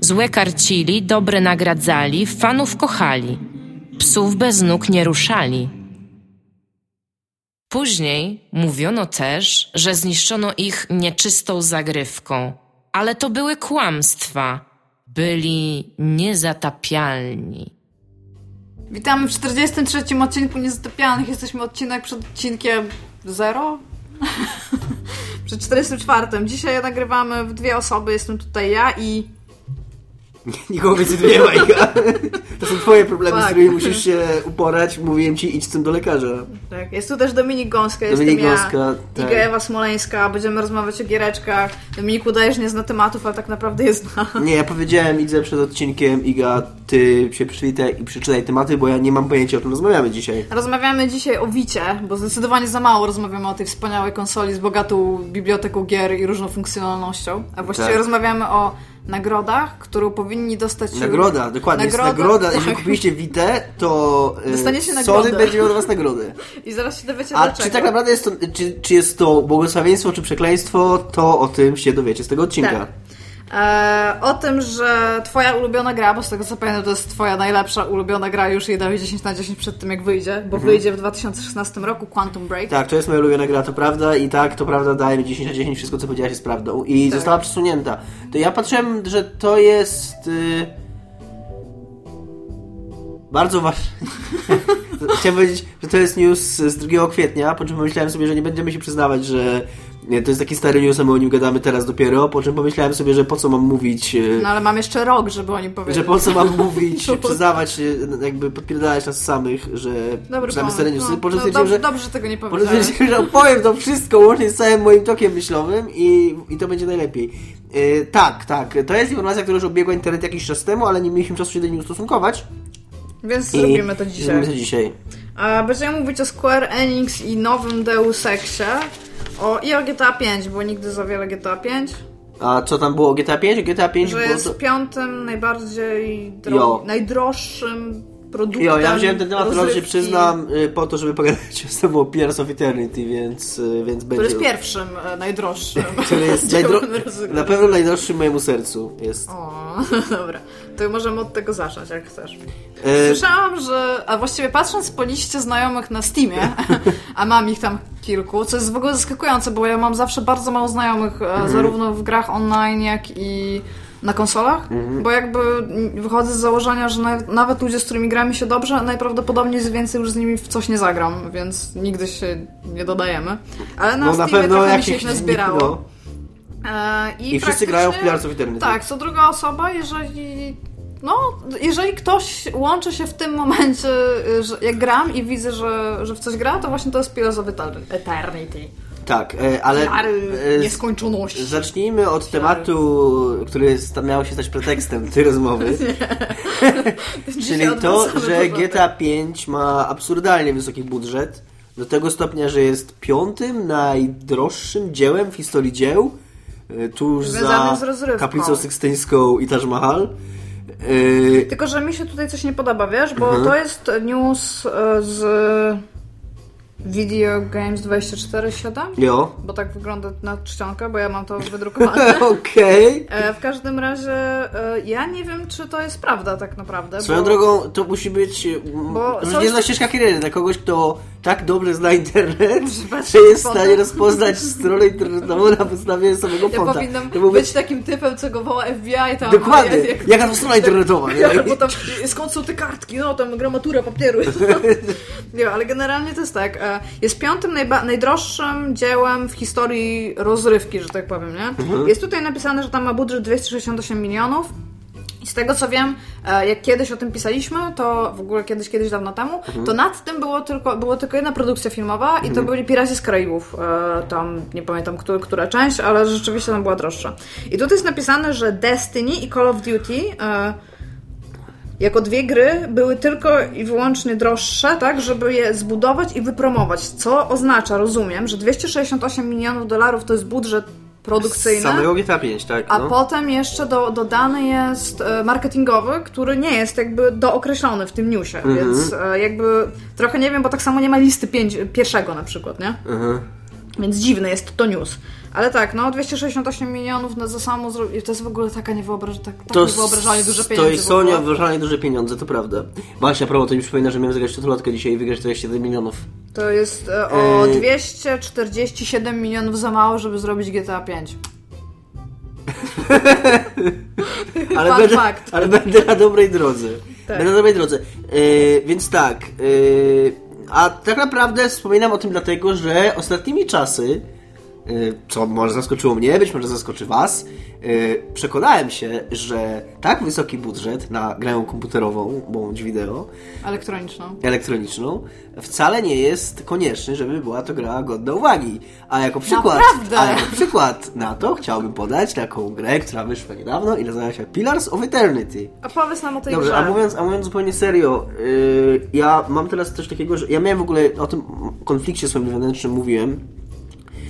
Złe karcili, dobre nagradzali, fanów kochali. Psów bez nóg nie ruszali. Później mówiono też, że zniszczono ich nieczystą zagrywką, ale to były kłamstwa. Byli niezatapialni. Witamy w 43. odcinku Niezatapialnych. Jesteśmy odcinek przed odcinkiem zero? przed 44. Dzisiaj nagrywamy w dwie osoby. Jestem tutaj ja i Nikogo więcej nie ma. To są twoje problemy, z którymi musisz się uporać. Mówiłem ci, idź z tym do lekarza. Tak, jest tu też Dominik Gąska, Dominik jestem Gąska, ja, tak. Iga Ewa Smoleńska. Będziemy rozmawiać o giereczkach. Dominik udajesz nie zna tematów, ale tak naprawdę je zna. Nie, ja powiedziałem Idze przed odcinkiem, Iga, ty się przeczytaj i przeczytaj tematy, bo ja nie mam pojęcia o czym rozmawiamy dzisiaj. Rozmawiamy dzisiaj o Wicie, bo zdecydowanie za mało rozmawiamy o tej wspaniałej konsoli z bogatą biblioteką gier i różną funkcjonalnością. A właściwie Tak. rozmawiamy o nagrodach, którą powinni dostać... Nagroda, dokładnie, Nagroda, jest nagroda. tak. Jeżeli kupiliście Vita, to y, Dostaniecie Sony nagrodę. będzie miał dla was nagrodę. I zaraz się dowiecie A dlaczego. czy tak naprawdę jest to, czy, czy jest to błogosławieństwo, czy przekleństwo, to o tym się dowiecie z tego odcinka. Tak. E, o tym, że twoja ulubiona gra, bo z tego co pamiętam to jest twoja najlepsza ulubiona gra, już jej dałeś 10 na 10 przed tym jak wyjdzie, bo wyjdzie w 2016 roku Quantum Break. Tak, to jest moja ulubiona gra, to prawda i tak, to prawda, daje mi 10 na 10, wszystko co powiedziałaś jest prawdą i Tak. została przesunięta. To ja patrzyłem, że to jest y... bardzo ważne. Chciałem powiedzieć, że to jest news z 2 kwietnia, po czym pomyślałem sobie, że nie będziemy się przyznawać, że nie, to jest taki stary news, a my o nim gadamy teraz dopiero, po czym pomyślałem sobie, że po co mam mówić... y, No ale mam jeszcze rok, żeby o nim powiedzieć. Że po co mam mówić, po- przyznawać się, jakby podpierdalać nas samych, że Dobry przynajmniej stare newsy, No, po no, dobrze, że dobrze, że tego nie po powiedziałem. stwierdziłem, że opowiem to wszystko łącznie z całym moim tokiem myślowym i, i to będzie najlepiej. Yy, tak, tak, to jest informacja, która już obiegła internet jakiś czas temu, ale nie mieliśmy czasu się do niej ustosunkować. Więc I zrobimy to dzisiaj. Zrobimy to dzisiaj. A będziemy mówić o Square Enix i nowym Deus Exie. O, I o GTA 5, bo nigdy za wiele GTA 5. A co tam było GTA 5? GTA 5 Że było jest to... piątym najbardziej dro- najdroższym produktem. Jo, ja wziąłem ten temat, razu się rozrywki, przyznam, y, po to, żeby pogadać z tobą o Pillars of Eternity, więc, y, więc Który będzie... jest pierwszym, e, najdroższym. Który jest najdro... rozrywki. na pewno najdroższym mojemu sercu jest. O, dobra. To możemy od tego zacząć, jak chcesz. E, Słyszałam, że. A właściwie patrząc po liście znajomych na Steamie, a mam ich tam kilku, co jest w ogóle zaskakujące, bo ja mam zawsze bardzo mało znajomych, e, zarówno w grach online, jak i na konsolach, bo jakby wychodzę z założenia, że na, nawet ludzie, z którymi gramy się dobrze, najprawdopodobniej więcej już z nimi w coś nie zagram, więc nigdy się nie dodajemy. Ale na no na Steamie pewno trochę mi jak się ich nazbierało. no. E, I, I wszyscy grają w of Eternity. Tak, co druga osoba, jeżeli. No, jeżeli ktoś łączy się w tym momencie, że jak gram i widzę, że, że w coś gra, to właśnie to jest Pillars of Eter- Eternity. Tak, e, ale Fiary e, nieskończoności. zacznijmy od tematu, który miał się stać pretekstem tej rozmowy. Czyli to, że. GTA 5 ma absurdalnie wysoki budżet. Do tego stopnia, że jest piątym najdroższym dziełem w historii dzieł. e, Tuż Związanym za. Kaplicą Sykstyńską i Taj Mahal. Tylko, że mi się tutaj coś nie podoba, wiesz, bo Mhm. to jest news z Video Games 24.7, Jo. bo tak wygląda na czcionkę, bo ja mam to wydrukowane. Okej. E, W każdym razie e, ja nie wiem, czy to jest prawda tak naprawdę. Swoją bo... drogą to musi być. Bo Bo są nie zna jeszcze- ścieżka kariery dla kogoś, kto tak dobrze zna internet, że jest w na stanie rozpoznać stronę internetową na podstawie samego Ja fonta. powinnam To był być takim typem, co go woła FBI tam. Dokładnie. Jak, jak, Jaka to strona internetowa? nie? Ja, bo tam, skąd są te kartki? No, tam gramatura papieru. nie, ale generalnie to jest tak. E, Jest piątym najdroższym dziełem w historii rozrywki, że tak powiem, nie? Mhm. Jest tutaj napisane, że tam ma budżet 268 milionów. I z tego co wiem, e, jak kiedyś o tym pisaliśmy, to w ogóle kiedyś, kiedyś dawno temu, Mhm. to nad tym było tylko, było tylko jedna produkcja filmowa i to byli Piraci z Karaibów. E, Tam nie pamiętam, która, która część, ale rzeczywiście tam była droższa. I tutaj jest napisane, że Destiny i Call of Duty jako dwie gry były tylko i wyłącznie droższe, tak, żeby je zbudować i wypromować. Co oznacza, rozumiem, że 268 milionów dolarów to jest budżet produkcyjny. Samego GTA 5, tak. A no. potem jeszcze do, dodany jest e, marketingowy, który nie jest jakby dookreślony w tym newsie, Mhm. więc e, jakby trochę nie wiem, bo tak samo nie ma listy pięć, pierwszego na przykład, nie? Mhm. Więc dziwny jest to news. Ale tak, no 268 milionów na za samo zrobić. To jest w ogóle taka niewyobrażalnie, tak, tak niewyobrażalnie duże To pieniądze. jest w są niewyobrażalnie duże pieniądze, to prawda. Właśnie, a propos, to mi przypomina, że miałem zagrać czterolatkę dzisiaj i wygrać 27 milionów. To jest e, o Yy. 247 milionów za mało, żeby zrobić GTA 5. Ale, Fun będę, fact. ale będę na dobrej drodze. Tak. Będę na dobrej drodze. Yy, więc tak. Yy, a tak naprawdę wspominam o tym dlatego, że ostatnimi czasy, co może zaskoczyło mnie, być może zaskoczy Was, yy, przekonałem się, że tak wysoki budżet na grę komputerową bądź wideo Elektroniczną. elektroniczną wcale nie jest konieczny, żeby była to gra godna uwagi. A jako przykład, Naprawdę? a jako przykład na to chciałbym podać taką grę, która wyszła niedawno i nazywa się Pillars of Eternity. A powiedz nam o tej Dobrze, grze. a mówiąc, a mówiąc zupełnie serio, yy, ja mam teraz coś takiego, że ja miałem w ogóle o tym konflikcie swoim wewnętrznym mówiłem.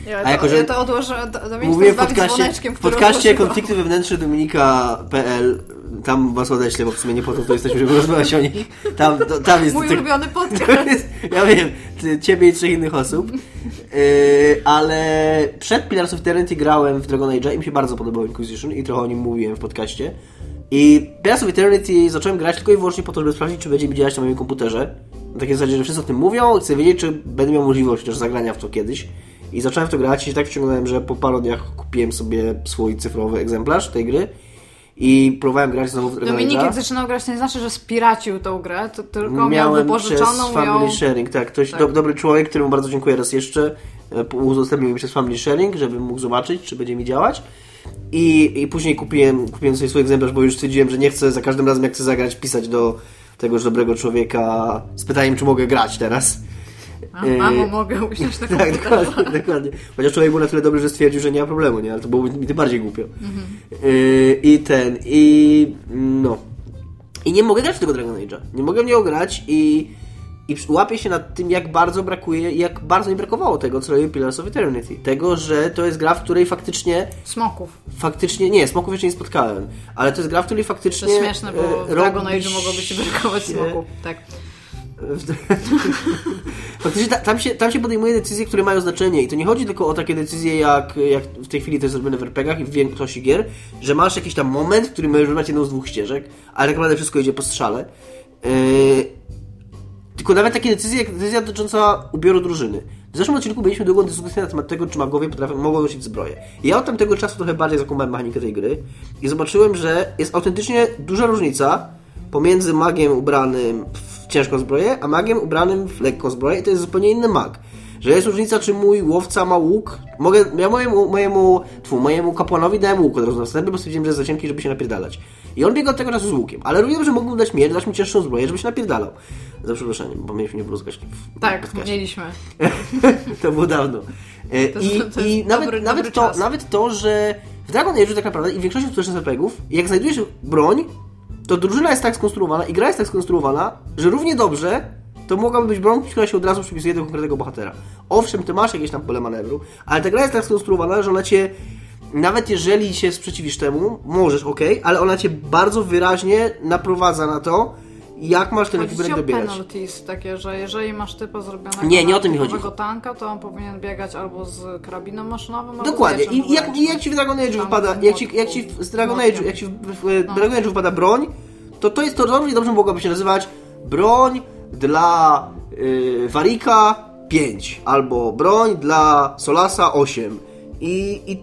Ja A jako, że ja to odłożę, do, do Mówiłem w podcaście, w podcaście konflikty wewnętrzne Dominika.pl tam was odeślę, bo w sumie nie po to tu jesteśmy, żeby rozmawiać o nich. Tam, to, tam jest... Mój ty- ulubiony podcast. ja wiem, ty, ciebie i trzech innych osób. Yy, ale przed Pillars of Eternity grałem w Dragon Age i mi się bardzo podobał Inquisition i trochę o nim mówiłem w podcaście. I Pillars of Eternity zacząłem grać tylko i wyłącznie po to, żeby sprawdzić, czy będzie mi działać na moim komputerze. Na takiej zasadzie, że wszyscy o tym mówią, chcę wiedzieć, czy będę miał możliwość też zagrania w to kiedyś. I zacząłem w to grać i się tak wciągnąłem, że po paru dniach kupiłem sobie swój cyfrowy egzemplarz tej gry i próbowałem grać znowu w Dominik jak zaczynał grać, to nie znaczy, że spiracił tą grę, to tylko miał Miałem wypożyczoną przez Family ją... Sharing, tak. Ktoś, Tak. Do, dobry człowiek, któremu bardzo dziękuję raz jeszcze, e, udostępnił mi przez Family Sharing, żebym mógł zobaczyć, czy będzie mi działać. I, I później kupiłem, kupiłem sobie swój egzemplarz, bo już stwierdziłem, że nie chcę za każdym razem, jak chcę zagrać, pisać do tegoż dobrego człowieka z pytaniem, czy mogę grać teraz. A, mamo, mogę usiąść na Tak, dokładnie, dokładnie. Chociaż człowiek był na tyle dobry, że stwierdził, że nie ma problemu, nie? Ale to byłoby mi tym bardziej głupio. Mhm. Yy, I ten, i no. I nie mogę grać tego Dragon Age'a. Nie mogę w niego grać i, i łapię się nad tym, jak bardzo brakuje, jak bardzo mi brakowało tego, co robił Pillars of Eternity. Tego, że to jest gra, w której faktycznie, Smoków. faktycznie, nie, smoków jeszcze nie spotkałem, ale to jest gra, w której To faktycznie... jest śmieszne, bo e, w Dragon robi Age mogłoby ci brakować smoków. Tak. Faktycznie ta, tam, się, tam się podejmuje decyzje, które mają znaczenie i to nie chodzi tylko o takie decyzje, jak, jak w tej chwili to jest zrobione w RPGach i w większości gier, że masz jakiś tam moment, w którym możesz wybrać jedną z dwóch ścieżek, ale tak naprawdę wszystko idzie po strzale. Yy, tylko nawet takie decyzje, jak decyzja dotycząca ubioru drużyny. W zeszłym odcinku mieliśmy długą dyskusję na temat tego, czy magowie potrafią, mogą nosić zbroję. Ja od tamtego czasu trochę bardziej zakumałem mechanikę tej gry i zobaczyłem, że jest autentycznie duża różnica pomiędzy magiem ubranym w ciężką zbroję, a magiem ubranym w lekką zbroję i to jest zupełnie inny mag. Że jest różnica, czy mój łowca ma łuk. Mogę, ja mojemu, mojemu, tfu, mojemu kapłanowi dałem łuk od razu na wstępie, bo stwierdziłem, że jest za cienki, żeby się napierdalać. I on biegał od tego czasu z łukiem. Ale rozumiem, że mógłbym dać miecz, dać mu cięższą zbroję, żeby się napierdalał. Za przeproszeniem, bo mieliśmy nie bluzgać Tak, podcaście. mieliśmy. to było dawno. E, To I, to jest i nawet, dobry- nawet, dobry to, nawet to, że w Dragon Age tak naprawdę i w większości współczesnych RPGów, jak znajdujesz broń, to drużyna jest tak skonstruowana i gra jest tak skonstruowana, że równie dobrze to mogłaby być broń, która się od razu przypisuje do konkretnego bohatera. Owszem, ty masz jakieś tam pole manewru, ale ta gra jest tak skonstruowana, że ona cię nawet jeżeli się sprzeciwisz temu, możesz, ok, ale ona cię bardzo wyraźnie naprowadza na to, jak masz ten ekwipunek dobierać. penalties takie, że jeżeli masz typa zrobionego Nie, nie o to mi chodzi. tanka, to on powinien biegać albo z karabinem maszynowym, albo Dokładnie. mieczem I jak, jak ci w Dragon Age wypada, jak ci, jak ci w- Dragon młotkiem. Age, jak ci w, w Dragon Age wypada broń, to to jest to równie dobrze mogłaby się nazywać broń dla y, Warika 5 albo broń dla Solasa 8. I, I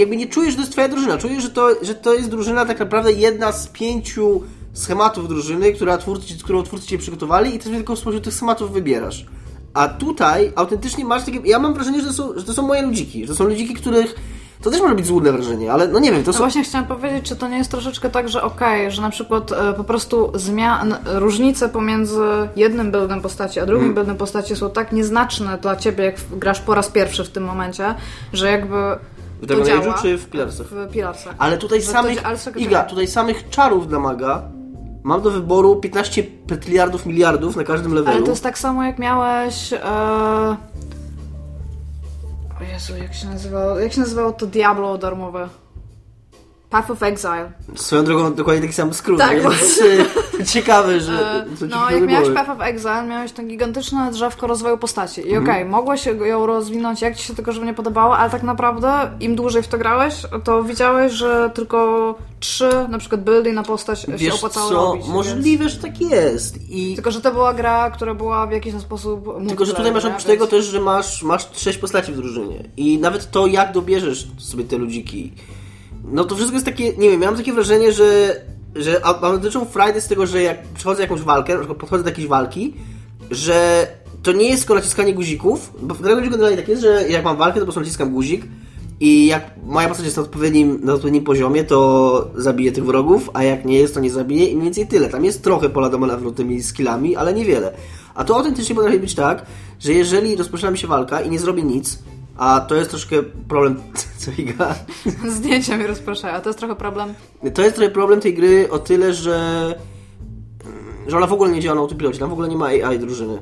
jakby nie czujesz, że to jest twoja drużyna. Czujesz, że to, że to jest drużyna tak naprawdę jedna z pięciu schematów drużyny, która twórcy, którą twórcy cię przygotowali i ty sobie tylko spośród tych schematów wybierasz. A tutaj autentycznie masz takie. Ja mam wrażenie, że to są, że to są moje ludziki, że to są ludziki, których. To też może być złudne wrażenie, ale no nie wiem, to No są. właśnie chciałam powiedzieć, czy to nie jest troszeczkę tak, że okej, że na przykład e, po prostu zmian, różnice pomiędzy jednym buildem postaci, a drugim Hmm. buildem postaci są tak nieznaczne dla ciebie, jak grasz po raz pierwszy w tym momencie, że jakby W Dragon Age'u czy w Pillarsach? W Pilarsach. Ale tutaj samych. Iga, tutaj samych czarów dla maga mam do wyboru 15 petyliardów miliardów na każdym levelu. Ale to jest tak samo jak miałeś... E... O Jezu, jak się nazywało? Jak się nazywało to Diablo darmowe? Path of Exile. Swoją drogą dokładnie taki sam skrót. Tak, więc ciekawe, że... E, co ci No, jak miałeś Path of Exile, miałeś to gigantyczne drzewko rozwoju postaci. I Mhm. okej, mogłeś ją rozwinąć jak ci się tylko, żeby nie podobało, ale tak naprawdę im dłużej w to grałeś, to widziałeś, że tylko trzy na przykład buildy na postać się Wiesz opłacało co, robić. możliwe, że tak jest. I Więc... Tylko, że to była gra, która była w jakiś sposób Tylko, że tutaj masz oprócz tego też, że masz, masz sześć postaci w drużynie. I nawet to, jak dobierzesz sobie te ludziki, no to wszystko jest takie, nie wiem, miałem takie wrażenie, że, że a- autentyczną frajdę z tego, że jak przychodzę jakąś walkę, na podchodzę do jakiejś walki, że to nie jest tylko naciskanie guzików, bo w Dragon Age generalnie tak jest, że jak mam walkę, to po prostu naciskam guzik i jak moja postać jest na odpowiednim, na odpowiednim poziomie, to zabiję tych wrogów, a jak nie jest, to nie zabiję i mniej więcej tyle. Tam jest trochę pola do manewru tymi skillami, ale niewiele. A to autentycznie potrafi być tak, że jeżeli rozpoczyna mi się walka i nie zrobię nic, a to jest troszkę problem, co Iga, Zdjęcia mi rozpraszają, a to jest trochę problem. to jest trochę problem tej gry o tyle, że, że ona w ogóle nie działa na autopilocie, tam w ogóle nie ma AI drużyny.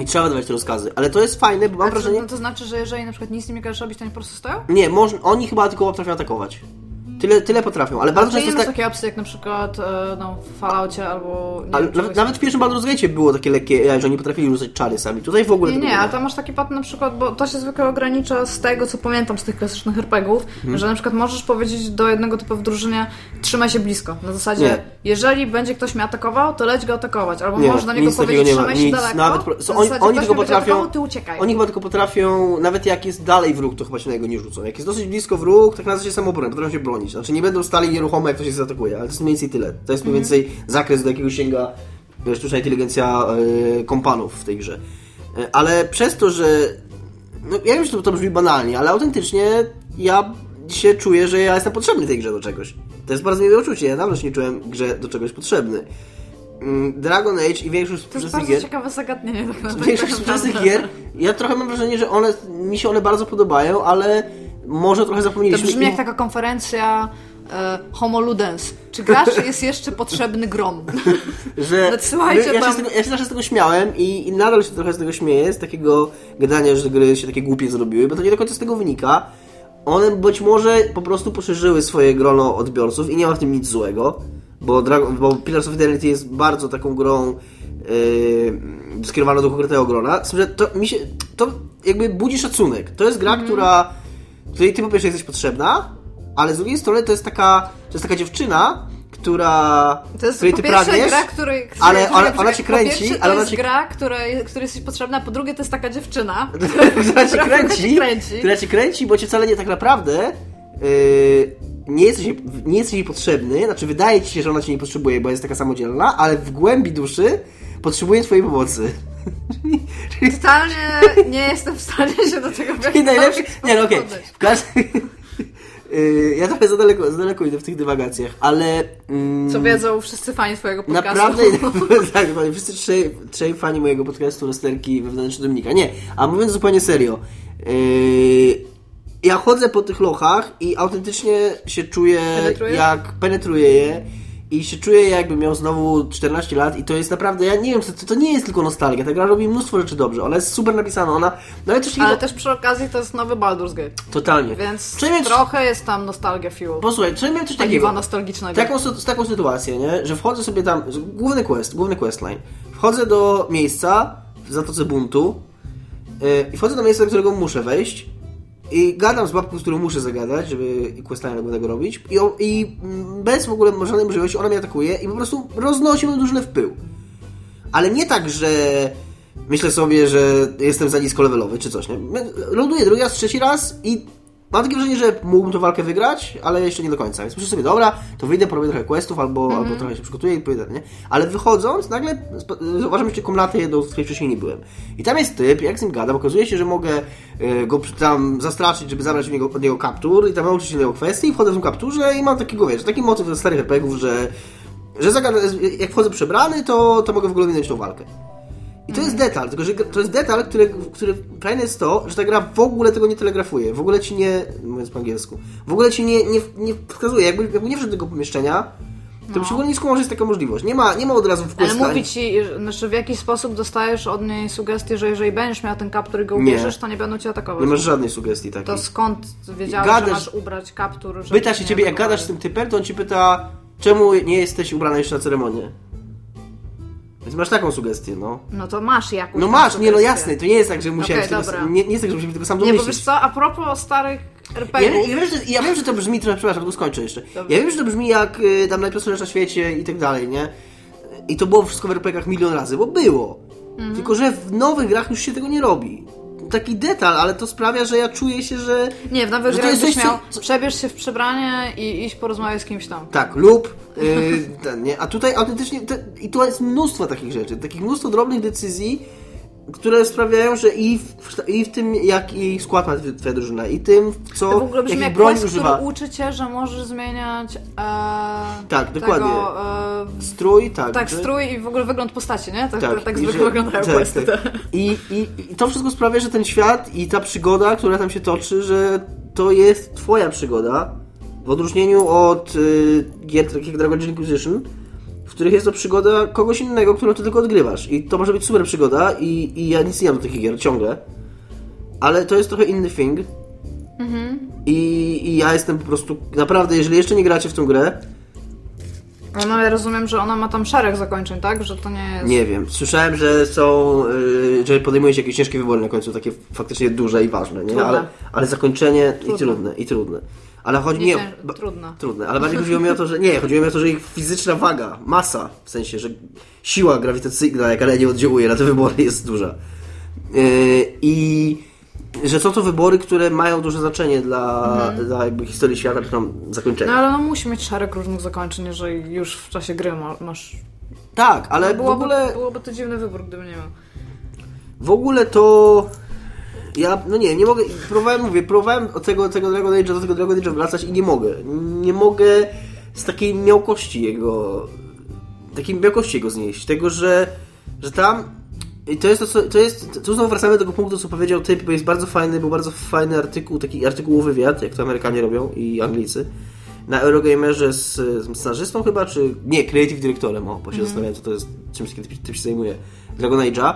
I trzeba wydawać te rozkazy. Ale to jest fajne, bo mam A wrażenie... no to znaczy, że jeżeli na przykład nic nie każesz robić, to oni po prostu stoją? Nie, oni chyba tylko potrafią atakować. Tyle, tyle potrafią, ale bardzo często jest tak... takie opcje jak na przykład e, no, w Falloutie albo... Nie Ale wiem, nawet, nawet w pierwszym Baldur's Gate było takie lekkie że oni potrafili rzucać czary sami. Tutaj w ogóle Nie, nie, a tam masz taki patent na przykład, bo to się zwykle ogranicza z tego, co pamiętam z tych klasycznych RPGów, Mhm. że na przykład możesz powiedzieć do jednego typu w drużynie trzymaj się blisko. Na zasadzie, Nie. jeżeli będzie ktoś mnie atakował, to leć go atakować. Albo Nie, możesz do niego powiedzieć trzymaj się nic. daleko. Nawet so oni- oni tylko potrafią- ty uciekaj. Oni chyba tylko potrafią, nawet jak jest dalej wróg, to chyba się na niego nie rzucą. Jak jest dosyć blisko wróg, tak na zasadzie samobronę, potrafią się bronić. Znaczy nie będą stali nieruchomo, jak ktoś się zaatakuje, ale to jest mniej więcej tyle. To jest mniej Mhm. więcej zakres, do jakiego sięga sztuczna inteligencja e, kompanów w tej grze. E, ale przez to, że... No, ja wiem, że to, to brzmi banalnie, ale autentycznie ja się czuję, że ja jestem potrzebny tej grze do czegoś. To jest bardzo miłe uczucie. Ja dawno się nie czułem grze do czegoś potrzebny. Mm, Dragon Age i większość To jest współczesnych bardzo gier... ciekawe zagadnienie tak. Większość współczesnych gier, ja trochę mam wrażenie, że one, mi się one bardzo podobają, ale może trochę To zapomnieliśmy. brzmi jak taka konferencja e, Homo Ludens. Czy gracz jest jeszcze potrzebny grom? że Nadsyłajcie ja, się tam- tego, ja się zawsze z tego śmiałem i, i nadal się trochę z tego śmieję, z takiego gadania, że gry się takie głupie zrobiły, bo to nie do końca z tego wynika. One być może po prostu poszerzyły swoje grono odbiorców i nie ma w tym nic złego, bo, Dragon, bo Pillars of Eternity jest bardzo taką grą yy, skierowaną do konkretnego grona. Z tym, że to mi się, to jakby budzi szacunek. To jest gra, Mhm. która, której ty po pierwsze jesteś potrzebna, ale z drugiej strony to jest taka, to jest taka dziewczyna, która, To jest której po ty pragniesz, gra, której, ale której- ona- ona cię po kręci, pierwsze, to ale ona jest cię- gra, której, której jesteś potrzebna, po drugie to jest taka dziewczyna, która cię kręci, kręci. która cię kręci, bo cię wcale nie tak naprawdę yy, nie, jesteś, nie jesteś jej potrzebny, znaczy wydaje ci się, że ona cię nie potrzebuje, bo jest taka samodzielna, ale w głębi duszy potrzebuje twojej pomocy. Czyli totalnie nie jestem w stanie się do tego w I najlepszy. Nie, no okej. sposób W każdym. Ja trochę za daleko, za daleko idę w tych dywagacjach, ale. mm, Co wiedzą wszyscy fani twojego podcastu. Naprawdę, tak, dokładnie. Wszyscy trzej, trzej fani mojego podcastu Rozterki Wewnętrzny Dominika. Nie, a mówiąc zupełnie serio, yy, ja chodzę po tych lochach i autentycznie się czuję, jak penetruję je i się czuję jakbym miał znowu 14 lat i to jest naprawdę, ja nie wiem, to, to nie jest tylko nostalgia, ta gra robi mnóstwo rzeczy dobrze, ona jest super napisana, ona, no ale też Ale też przy okazji to jest nowy Baldur's Gate, totalnie. więc trochę jest tam nostalgia fuel. Posłuchaj, czy miałem coś takiego? nostalgicznego. Taką, taką sytuację, nie? że wchodzę sobie tam, główny quest, główny questline. Wchodzę do miejsca w Zatoce Buntu yy, i wchodzę do miejsca, do którego muszę wejść i gadam z babką, z którą muszę zagadać, żeby questline głównego robić i, o- i bez w ogóle żadnej możliwości ona mnie atakuje i po prostu roznosi moją drużynę w pył. Ale nie tak, że myślę sobie, że jestem za nisko levelowy czy coś, nie? Ląduję drugi raz, trzeci raz i mam takie wrażenie, że mógłbym tę walkę wygrać, ale jeszcze nie do końca. Więc myślę sobie, dobra, to wyjdę, porobię trochę questów albo, albo trochę się przygotuję i pójdę, nie? Ale wychodząc, nagle zauważam jeszcze komnatę jedną, w której wcześniej nie byłem. I tam jest typ, jak z nim gadam, okazuje się, że mogę e, go tam zastraszyć, żeby zabrać od niego, od niego kaptur i tam nauczyć się jego kwestii i wchodzę w tym kapturze i mam takiego, wiesz, taki motyw ze starych RPGów, że że jak wchodzę przebrany, to, to mogę w ogóle minąć tą walkę. I to jest detal, tylko że to jest detal, który, który fajne jest to, że ta gra w ogóle tego nie telegrafuje, w ogóle ci nie, mówiąc po angielsku, w ogóle ci nie, nie, nie wskazuje, jakby, jakby nie wszedł do tego pomieszczenia, W tym przygodnisku może jest taka możliwość. Nie ma, nie ma od razu w Ale mówi ci, że- znaczy w jakiś sposób dostajesz od niej sugestii, że jeżeli będziesz miał ten kaptur i go Nie. ubierzesz, to nie będą cię atakować. Nie masz żadnej sugestii takiej. To skąd wiedziałeś, Gadasz- że masz ubrać kaptur? Pyta się nie ciebie, jak gadasz z tym typem, to on ci pyta, czemu nie jesteś ubrana jeszcze na ceremonię? Więc masz taką sugestię, no. No to masz jakąś No masz, nie no sugestię. jasne, to nie jest tak, że musiałeś Okej, tego, nie, nie jest tak, że musisz tego sam Nie, domyślić. bo wiesz co, a propos starych Ja, RPGów, ja, wiem, że, ja wiem, że to brzmi trochę, przepraszam, tylko skończę jeszcze. Ja wiem, że to brzmi jak y, tam najprostsza rzecz na świecie i tak dalej, nie? I to było wszystko w RPGach milion razy, bo było. Mhm. Tylko, że w nowych grach już się tego nie robi. Taki detal, ale to sprawia, że ja czuję się, że... nie, w nowych grach byś miał, co- przebierz się w przebranie i iść porozmawiać z kimś tam. Tak, lub y, ten, nie? A tutaj autentycznie te, i tu jest mnóstwo takich rzeczy, takich mnóstwo drobnych decyzji, które sprawiają, że i w, i w tym, jak i skład ma twoja drużyna, i tym, co, To w ogóle brzmi jak broń quest, używa. który uczy cię, że możesz zmieniać e, Tak, dokładnie. Tego, e, Strój, tak. tak, strój i w ogóle wygląd postaci, nie? Tak, tak, tak zwykle że- wyglądają tak, questy. tak. I, i, I to wszystko sprawia, że ten świat i ta przygoda, która tam się toczy, że to jest twoja przygoda, w odróżnieniu od y, gier takich jak Dragon Inquisition, w których jest to przygoda kogoś innego, którą ty tylko odgrywasz. I to może być super przygoda i, i ja nic nie mam do takich gier, ciągle. Ale to jest trochę inny thing. Mhm. I, I ja jestem po prostu, naprawdę, jeżeli jeszcze nie gracie w tą grę, No ja rozumiem, że ona ma tam szereg zakończeń, tak? Że to nie jest... Nie wiem. Słyszałem, że są, y, że podejmuje się jakieś ciężkie wybory na końcu, takie faktycznie duże i ważne, nie? Trudne. Ale, ale zakończenie i Trudne. trudne, i trudne. Ale chodzi Nie nie, cięż- ba- trudne. Ale bardziej chodziło mi o to, że nie, chodziło mi o to, że ich fizyczna waga, masa, w sensie, że siła grawitacyjna, jaka nie oddziałuje na te wybory jest duża. Yy, I że są to wybory, które mają duże znaczenie dla, dla jakby historii świata, czy tam zakończenia. Mhm. No ale no musi mieć szereg różnych zakończeń, jeżeli już w czasie gry ma, masz... Tak, ale w Byłoby, ogóle... byłoby to dziwny wybór, gdyby nie miał. W ogóle to. Ja, no nie, nie mogę. Próbowałem, mówię, próbowałem od tego, tego Dragon Age'a do tego Dragon Age'a wracać i nie mogę. Nie mogę z takiej miałkości jego. Takiej miałkości jego znieść. Tego, że, że tam. I to jest to, co, to jest. Tu znowu wracamy do tego punktu, co powiedział typ, bo jest bardzo fajny, był bardzo fajny artykuł, taki artykułowy wywiad, jak to Amerykanie robią i Anglicy. Na Eurogamerze z, z scenarzystą chyba, czy. Nie, creative dyrektorem, o, bo się zastanawiałem, co to jest, czym taki typ, typ się zajmuje. Dragon Age'a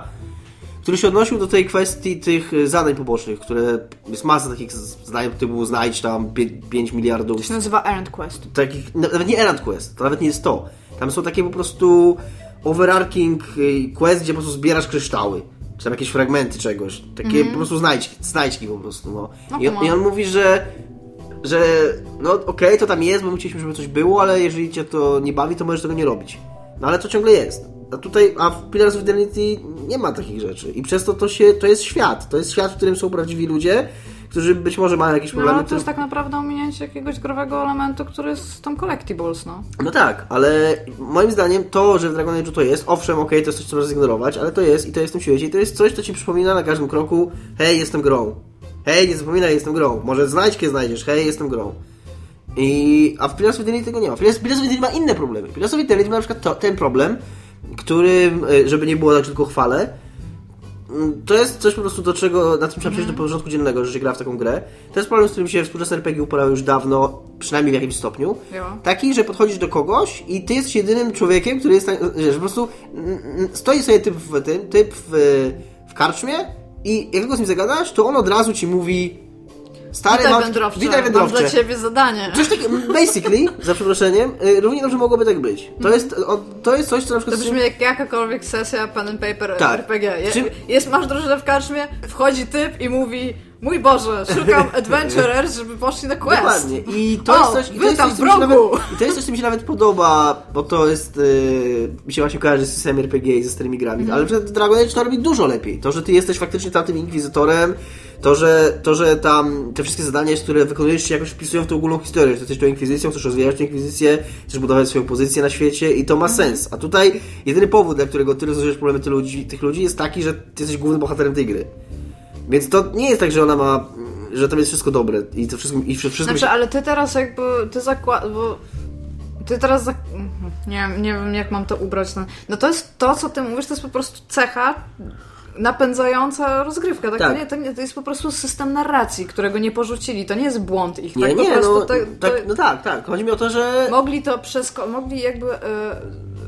który się odnosił do tej kwestii tych y, zadań pobocznych, które jest masa takich zadań typu znajdź tam 5 miliardów. To się nazywa Errand Quest. Takich, na- nawet nie Errand Quest, to nawet nie jest to. Tam są takie po prostu overarching y, quest, gdzie po prostu zbierasz kryształy. Czy tam jakieś fragmenty czegoś. Takie po prostu znajdźki, znajdźki po prostu, no. No I, on. I on mówi, że że no okej, to tam jest, bo my chcieliśmy, żeby coś było, ale jeżeli cię to nie bawi, to możesz tego nie robić. No ale to ciągle jest. A tutaj, a w Pillars of Eternity nie ma takich rzeczy. I przez to to się, to jest świat. To jest świat, w którym są prawdziwi ludzie, którzy być może mają jakieś No problemy. ale to jest tak naprawdę ominięcie jakiegoś growego elementu, który jest tam collectibles, no. No tak, ale moim zdaniem to, że w Dragon Age'u to jest, owszem, okej, to jest coś, co możesz zignorować, ale to jest i to jest w tym świecie i to jest coś, co ci przypomina na każdym kroku, hej, jestem grą. Hej, nie zapominaj, jestem grą. Może znajdźkę znajdziesz, hej, jestem grą. I, a w Pillars of Eternity tego nie ma. Pillars of Eternity ma inne problemy. Pillars of Eternity ma na przykład to, ten problem, którym, e, żeby nie było tak, że tylko chwalę, mm, to jest coś po prostu do czego, na czym trzeba przejść do porządku dziennego, że się gra w taką grę. To jest problem, z którym się współczesne RPG upalały już dawno, przynajmniej w jakimś stopniu. Taki, że podchodzisz do kogoś i ty jesteś jedynym człowiekiem, który jest, tak- że po prostu stoi sobie typ w tym, typ w, w karczmie i jak tylko z nim zagadasz, to on od razu ci mówi stary, Witaj mam, wędrowcze, witaj mam wędrowcze. dla ciebie zadanie. Coś takiego, basically, za przeproszeniem, y, równie dobrze mogłoby tak być. To jest, to jest coś, co na przykład... To brzmi jak jakakolwiek sesja pen and paper Tak. RPG. Je, jest, masz drużynę w karczmie, wchodzi typ i mówi Mój Boże, szukam adventurers, żeby poszli na quest. Dokładnie. I to O, jest coś, i to jest tam coś, co mi się nawet, i to jest coś, co mi się nawet podoba, bo to jest, yy, mi się właśnie kojarzy z systemem RPG i ze starymi grami, Mhm. ale Dragon Age to robi dużo lepiej. To, że ty jesteś faktycznie tamtym inkwizytorem, to, że, to, że tam te wszystkie zadania, które wykonujesz się jakoś wpisują w tą ogólną historię, że jesteś tą inkwizycją, chcesz rozwijać tę inkwizycję, chcesz budować swoją pozycję na świecie i to ma Mhm. sens. A tutaj jedyny powód, dla którego ty rozwiązujesz problemy tych ludzi, tych ludzi jest taki, że ty jesteś głównym bohaterem tej gry. Więc to nie jest tak, że ona ma, że tam jest wszystko dobre i to wszystko, i wszystko Znaczy, ale ty teraz jakby, ty zakładasz, bo ty teraz, zak... nie, wiem, nie wiem jak mam to ubrać. No. no to jest to, co ty mówisz, to jest po prostu cecha napędzająca rozgrywka. Tak? Tak. To, nie, to, nie, to jest po prostu system narracji, którego nie porzucili. To nie jest błąd ich. Nie, tak? nie, po prostu no to, tak, no tak, tak. Chodzi mi o to, że... Mogli to przesko- mogli jakby e,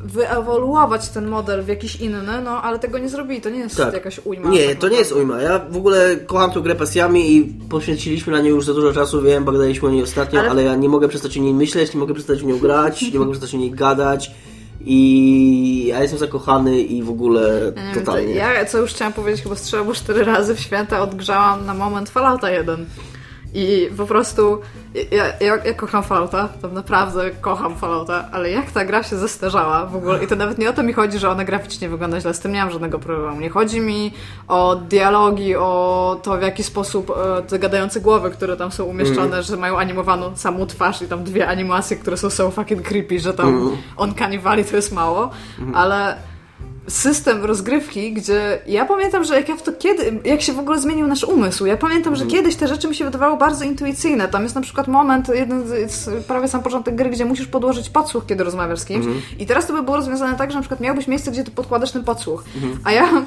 wyewoluować ten model w jakiś inny, no ale tego nie zrobili. To nie jest Tak. jakaś ujma. Nie, tak to nie jest ujma. Ja w ogóle kocham tę grę pasjami i poświęciliśmy na nią już za dużo czasu, wiem, bo gadaliśmy o niej ostatnio, Ale- ale... ja nie mogę przestać o niej myśleć, nie mogę przestać w nią grać, nie mogę przestać o niej gadać i ja jestem zakochany i w ogóle Ja nie wiem, totalnie. Ja, co już chciałam powiedzieć, chyba albo cztery razy w święta odgrzałam na moment Fallouta 1. I po prostu ja, ja, ja kocham Fallouta, to naprawdę kocham Fallouta, ale jak ta gra się zestarzała w ogóle? I to nawet nie o to mi chodzi, że ona graficznie wygląda źle, z tym nie mam żadnego problemu. Nie chodzi mi o dialogi, o to w jaki sposób e, te gadające głowy, które tam są umieszczone, że mają animowaną samą twarz i tam dwie animacje, które są so fucking creepy, że tam on kanibali to jest mało, ale system rozgrywki, gdzie ja pamiętam, że jak ja w to kiedy, jak się w ogóle zmienił nasz umysł, ja pamiętam, że kiedyś te rzeczy mi się wydawały bardzo intuicyjne. Tam jest na przykład moment, jeden z, prawie sam początek gry, gdzie musisz podłożyć podsłuch, kiedy rozmawiasz z kimś. I teraz to by było rozwiązane tak, że na przykład miałbyś miejsce, gdzie ty podkładasz ten podsłuch. A ja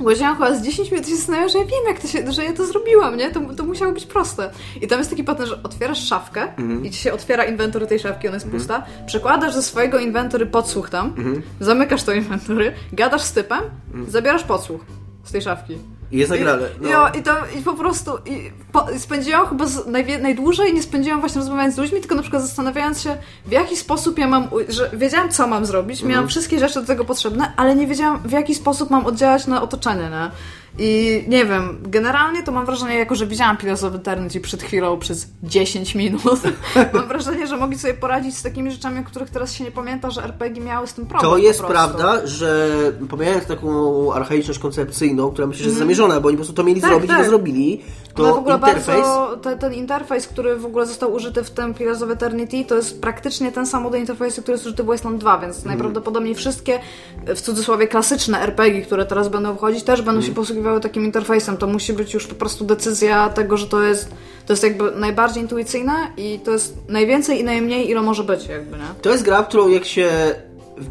Łaziłam chyba z 10 minut i się zastanawiałam, że ja wiem, jak to się, że ja to zrobiłam, nie? To, to musiało być proste. I tam jest taki pattern, że otwierasz szafkę i ci się otwiera inwentory tej szafki, ona jest pusta, przekładasz ze swojego inwentory podsłuch tam, zamykasz to inwentory, gadasz z typem, zabierasz podsłuch z tej szafki. I jest nagrane. No. jo, i, to, I po prostu i po, spędziłam chyba z, najdłużej, nie spędziłam właśnie rozmawiając z ludźmi, tylko na przykład zastanawiając się, w jaki sposób ja mam, że wiedziałam, co mam zrobić, miałam wszystkie rzeczy do tego potrzebne, ale nie wiedziałam, w jaki sposób mam oddziałać na otoczenie, nie? I nie wiem, generalnie to mam wrażenie, jako że widziałam Pillars of Eternity przed chwilą przez 10 minut, mam wrażenie, że mogli sobie poradzić z takimi rzeczami, o których teraz się nie pamięta, że RPG miały z tym problem. To jest prawda, że pomijając taką archaiczność koncepcyjną, która myślę, że jest zamierzona, bo oni po prostu to mieli Tak, zrobić i tak. to zrobili, to No w ogóle interfejs... bardzo, te, ten interfejs, który w ogóle został użyty w tym Pillars of Eternity, to jest praktycznie ten sam model interfejsu, który jest użyty w Wasteland 2, więc Mhm. najprawdopodobniej wszystkie, w cudzysłowie, klasyczne RPG, które teraz będą wchodzić, też będą Mhm. się posługiwały takim interfejsem. To musi być już po prostu decyzja tego, że to jest, to jest jakby najbardziej intuicyjne i to jest najwięcej i najmniej, ile może być, jakby, nie? To jest gra, którą jak się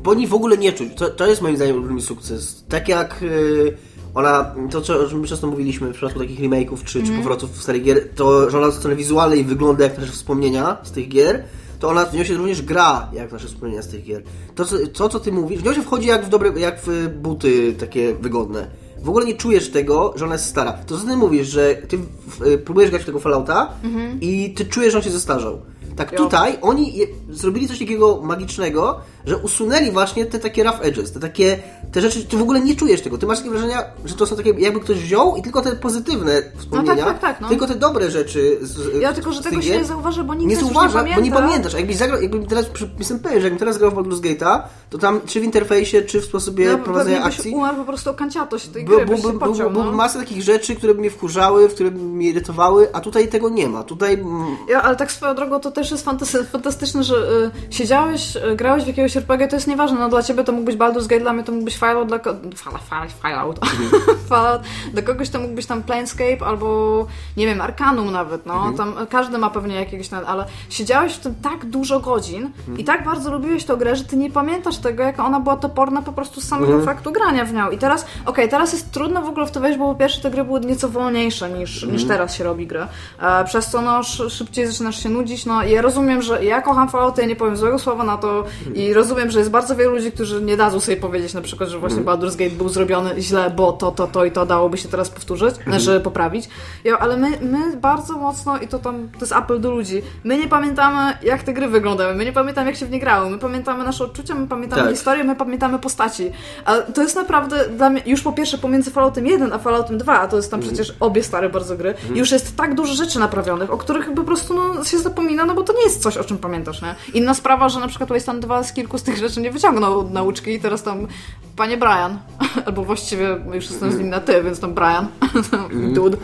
po niej w ogóle nie czuć. To, to jest moim zdaniem olbrzymi sukces. Tak jak y, ona, to co, o czym często mówiliśmy w przypadku takich remake'ów czy, czy powrotów starych gier, to że ona strony wizualnej wygląda jak nasze wspomnienia z tych gier, to ona w nią się również gra jak nasze wspomnienia z tych gier. To, co, to, co ty mówisz, w nią się wchodzi jak w dobre, jak w buty takie wygodne. W ogóle nie czujesz tego, że ona jest stara. To co ty mówisz, że ty y, próbujesz grać w tego Fallouta i ty czujesz, że on się zestarzał. Tak tutaj oni je, zrobili coś takiego magicznego, że usunęli właśnie te takie rough edges, te takie, te rzeczy, ty w ogóle nie czujesz tego. Ty masz takie wrażenia, że to są takie, jakby ktoś wziął i tylko te pozytywne wspomnienia, tak, tak, no. tylko te dobre rzeczy z, Ja tylko, że tego się nie zauważa, bo nikt nie zauważa, nie bo nie pamięta. pamiętasz. A jakbyś zagrał, jakbym teraz, jestem pewien, że jakbym teraz grał w Baldur's Gate'a, to tam czy w interfejsie, czy w sposobie No, prowadzenia akcji, umarł po prostu o kanciatość tej gry, się byłby, pociął, no. masę takich rzeczy, które by mnie wkurzały, które by mnie irytowały, a tutaj tego nie ma. Tutaj mm, Ja, ale tak swoją drogą to też jest fantastyczne, że y, siedziałeś, y, grałeś w jakiegoś RPG, to jest nieważne, no dla ciebie to mógł być Baldur's Gate, dla mnie to mógł być Fallout, dla ko- Fala, fala, Fallout, Fallout, dla kogoś to mógł być tam Planescape albo, nie wiem, Arcanum nawet, no, tam każdy ma pewnie jakiegoś, ale siedziałeś w tym tak dużo godzin i tak bardzo lubiłeś tę grę, że ty nie pamiętasz tego, jak ona była toporna po prostu z samego faktu grania w nią. I teraz, okej, teraz jest trudno w ogóle w to wejść, bo po pierwsze te gry były nieco wolniejsze niż, niż teraz się robi grę, e, przez co no sz, szybciej zaczynasz się nudzić, no. I ja rozumiem, że ja kocham Fallout, ja nie powiem złego słowa na to i rozumiem, że jest bardzo wielu ludzi, którzy nie dadzą sobie powiedzieć na przykład, że właśnie Baldur's Gate był zrobiony źle, bo to, to, to i to dałoby się teraz powtórzyć, znaczy poprawić, ja, ale my, my bardzo mocno i to tam, to jest apel do ludzi, my nie pamiętamy jak te gry wyglądały, my nie pamiętamy jak się w nie grało, my pamiętamy nasze odczucia, my pamiętamy Tak. historię, my pamiętamy postaci, a to jest naprawdę dla mnie, już po pierwsze pomiędzy Falloutem 1 a Falloutem 2, a to jest tam przecież obie stare bardzo gry, już jest tak dużo rzeczy naprawionych, o których po prostu no, się zapomina, no bo to nie jest coś, o czym pamiętasz, nie? Inna sprawa, że na przykład Wasteland 2 z kilku z tych rzeczy nie wyciągnął nauczki i teraz tam panie Brian, albo właściwie już jestem z nim na ty, więc tam Brian, dude,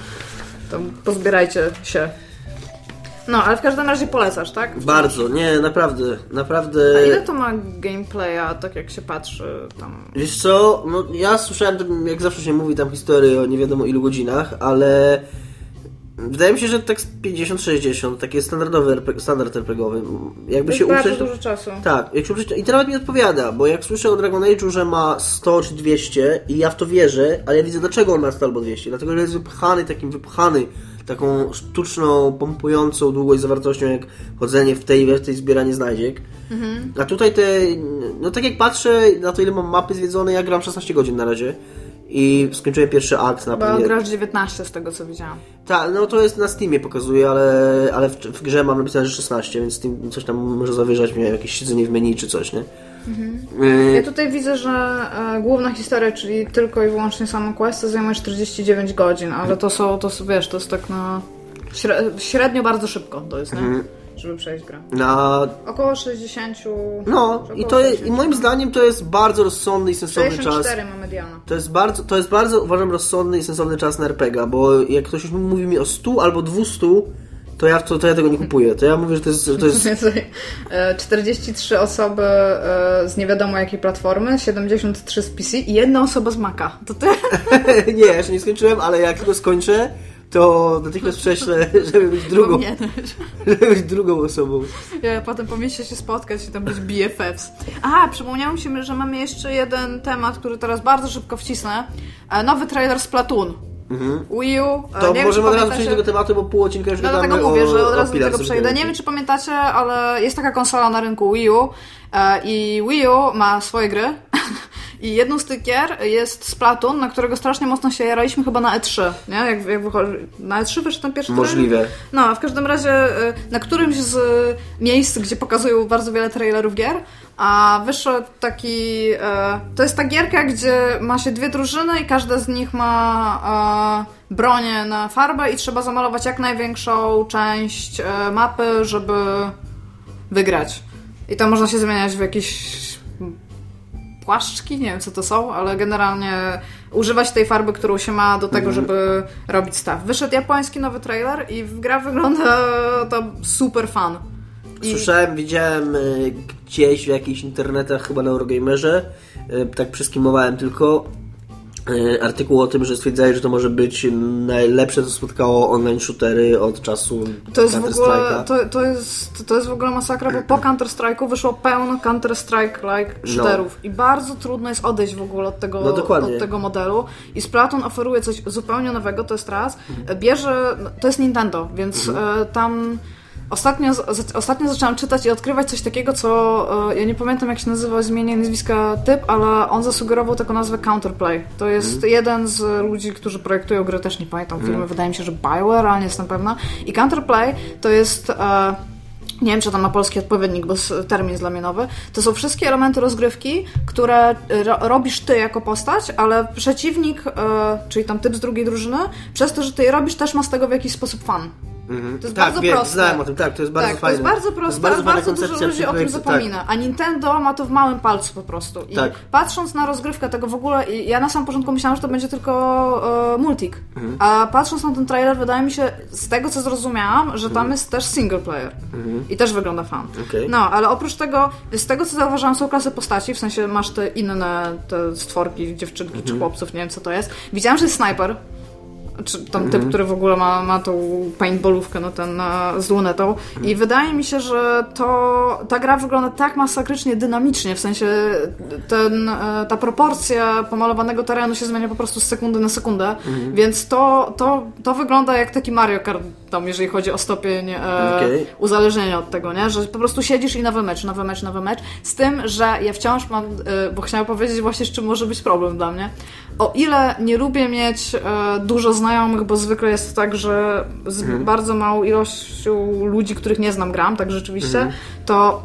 tam pozbierajcie się. No, ale w każdym razie polecasz, tak? bardzo, nie, naprawdę, naprawdę... A ile to ma gameplaya, tak jak się patrzy tam? Wiesz co, no ja słyszałem, jak zawsze się mówi tam historię o nie wiadomo ilu godzinach, ale Wydaje mi się, że tak z 50-60, taki standardowy RP, standard RPGowy. Jakby To się bardzo uprzeć. dużo czasu. Tak, jak się uprzeć, i to nawet mi odpowiada, bo jak słyszę o Dragon Age'u, że ma 100 czy 200 i ja w to wierzę, ale ja widzę dlaczego on ma 100 albo 200, dlatego że jest wypchany, takim wypchany, taką sztuczną, pompującą długość zawartością, jak chodzenie w tej, w tej zbieranie znajdziek. Mhm. A tutaj te, no tak jak patrzę na to, ile mam mapy zwiedzone, ja gram 16 godzin na razie. I skończyłem pierwszy akt na Bo pewno. grasz 19 z tego co widziałam. Tak, no to jest na Steamie pokazuje, ale, ale w, w grze mam napisane, że 16, więc Steam coś tam może zawyżać mnie, jakieś siedzenie w menu czy coś, nie? Ja Y, tutaj widzę, że e, główna historia, czyli tylko i wyłącznie same questy zajmuje 49 godzin, ale to są, to wiesz, to jest tak na śre, średnio bardzo szybko to jest, nie? Mhm. Żeby przejść grę. na, Około 60... no około i to jest, i 60. moim zdaniem to jest bardzo rozsądny i sensowny czas. 64 ma mediana. To jest bardzo, to jest bardzo uważam rozsądny i sensowny czas na RPG, bo jak ktoś już mówi mi o 100 albo 200, to ja, to, to ja tego nie kupuję. To ja mówię, że to jest, że to jest Więcej. E, 43 osoby e, z nie wiadomo jakiej platformy, 73 z PC i jedna osoba z Maca. To ty? nie, jeszcze nie skończyłem, ale jak tylko skończę, to natychmiast prześlę, żeby być drugą, żeby być drugą osobą. Ja potem powinniście się spotkać i tam być BFFs. Aha, przypomniało mi się, że mamy jeszcze jeden temat, który teraz bardzo szybko wcisnę. E, Nowy trailer z Platoon. Wii U. e, To nie możemy od razu przejść do tego tematu, bo pół odcinka już No dlatego mówię, że od razu do tego przejdę. Nie wiem, czy pamiętacie, ale jest taka konsola na rynku Wii U e, i Wii U ma swoje gry. I jedną z tych gier jest Splatoon, na którego strasznie mocno się jaraliśmy chyba na E3, nie? Jak, jak wychodzi... Na E3 wyszedł ten pierwszy trailer? Możliwe. No, w każdym razie y, na którymś z miejsc, gdzie pokazują bardzo wiele trailerów gier, a wyszedł taki... e, To jest ta gierka, gdzie ma się dwie drużyny i każda z nich ma bronię na farbę i trzeba zamalować jak największą część mapy, żeby wygrać. I tam można się zmieniać w jakieś płaszczki, nie wiem co to są, ale generalnie używać tej farby, którą się ma do tego, żeby robić staw. Wyszedł japoński nowy trailer i w gra wygląda to super fan. I Słyszałem, widziałem y, gdzieś w jakichś internetach, chyba na Eurogamerze, y, tak przeskimowałem tylko, artykuł o tym, że stwierdzają, że to może być najlepsze, co spotkało online shootery od czasu to jest w ogóle, Counter-Strike'a. to, to, jest, to jest w ogóle masakra, bo po Counter-Strike'u wyszło pełno Counter-Strike-like shooterów i bardzo trudno jest odejść w ogóle od tego, No, od tego modelu i Splatoon oferuje coś zupełnie nowego, to jest raz. Bierze, no, to jest Nintendo, więc e, tam Ostatnio, ostatnio zaczęłam czytać i odkrywać coś takiego, co e, ja nie pamiętam jak się nazywał, zmienię nazwiska typ, ale on zasugerował taką nazwę Counterplay. To jest jeden z ludzi, którzy projektują gry, też nie pamiętam firmy, wydaje mi się, że Bioware, ale nie jestem pewna. I Counterplay to jest... E, nie wiem, czy tam ma polski odpowiednik, bo termin jest dla mnie nowy. To są wszystkie elementy rozgrywki, które ro robisz ty jako postać, ale przeciwnik, e, czyli tam typ z drugiej drużyny, przez to, że ty je robisz, też ma z tego w jakiś sposób fan. Mhm. To jest tak, bardzo wiem, proste. znałem o tym, tak, to jest bardzo tak, fajne. to jest bardzo proste, ale fajna bardzo dużo koncepcja ludzi o tym zapomina. A Nintendo ma to w małym palcu po prostu. I Tak. patrząc na rozgrywkę tego w ogóle, ja na samym początku myślałam, że to będzie tylko e, multik. Mhm. A patrząc na ten trailer, wydaje mi się, z tego co zrozumiałam, że tam Mhm. jest też single player. I też wygląda fan. Okej. No, ale oprócz tego, z tego co zauważyłam, są klasy postaci, w sensie masz te inne te stworki, dziewczynki Mhm. czy chłopców, nie wiem co to jest. Widziałam, że jest sniper. Czy tam Mhm. typ, który w ogóle ma, ma tą paintballówkę, no ten z lunetą. Mhm. I wydaje mi się, że to ta gra wygląda tak masakrycznie dynamicznie, w sensie ten, e, ta proporcja pomalowanego terenu się zmienia po prostu z sekundy na sekundę, Mhm. więc to, to, to wygląda jak taki Mario Kart, tam jeżeli chodzi o stopień e, Okej. uzależnienia od tego, nie? Że po prostu siedzisz i nowy mecz, nowy mecz, nowy mecz. Z tym, że ja wciąż mam, e, bo chciałam powiedzieć właśnie, z czym może być problem dla mnie. O ile nie lubię mieć e, dużo znajomych, bo zwykle jest tak, że z bardzo małą ilością ludzi, których nie znam, gram, tak rzeczywiście, to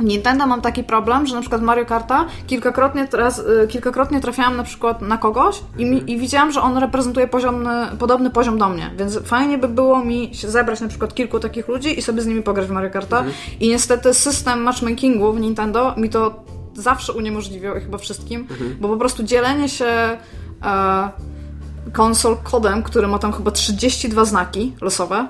Nintendo mam taki problem, że na przykład Mario Karta kilkakrotnie, teraz, y, kilkakrotnie trafiałam na przykład na kogoś i, mi, i widziałam, że on reprezentuje poziomny, podobny poziom do mnie, więc fajnie by było mi się zebrać na przykład kilku takich ludzi i sobie z nimi pograć w Mario Karta. I niestety system matchmakingu w Nintendo mi to zawsze uniemożliwiał i chyba wszystkim, bo po prostu dzielenie się e, konsol kodem, który ma tam chyba 32 znaki losowe,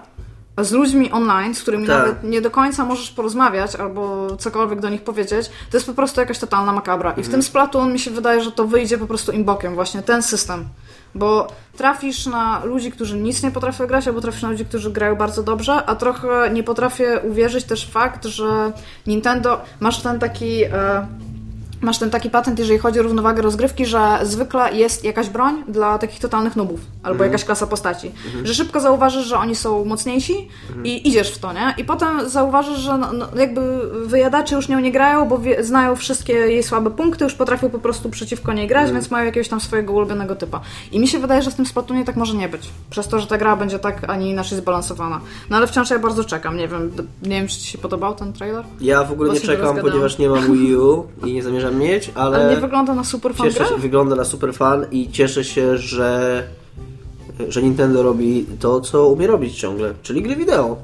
z ludźmi online, z którymi Tak. nawet nie do końca możesz porozmawiać albo cokolwiek do nich powiedzieć, to jest po prostu jakaś totalna makabra. I w tym Splatoon mi się wydaje, że to wyjdzie po prostu im bokiem, właśnie ten system. Bo trafisz na ludzi, którzy nic nie potrafią grać, albo trafisz na ludzi, którzy grają bardzo dobrze, a trochę nie potrafię uwierzyć też w fakt, że Nintendo, masz ten taki... E, Masz ten taki patent, jeżeli chodzi o równowagę rozgrywki, że zwykle jest jakaś broń dla takich totalnych nubów, albo jakaś klasa postaci. Że szybko zauważysz, że oni są mocniejsi i idziesz w to, nie? I potem zauważysz, że no, no, jakby wyjadacze już nią nie grają, bo wie, znają wszystkie jej słabe punkty, już potrafią po prostu przeciwko niej grać, więc mają jakiegoś tam swojego ulubionego typa. I mi się wydaje, że w tym Splatoonie tak może nie być. Przez to, że ta gra będzie tak, a nie inaczej zbalansowana. No ale wciąż ja bardzo czekam. Nie wiem, nie wiem, czy Ci się podobał ten trailer? Ja w ogóle nie czekam, ponieważ nie mam Wii U i nie zamierzam mieć, ale, Ale nie wygląda na super fan cieszę się, wygląda na super fan i cieszę się, że, że Nintendo robi to, co umie robić ciągle, czyli gry wideo.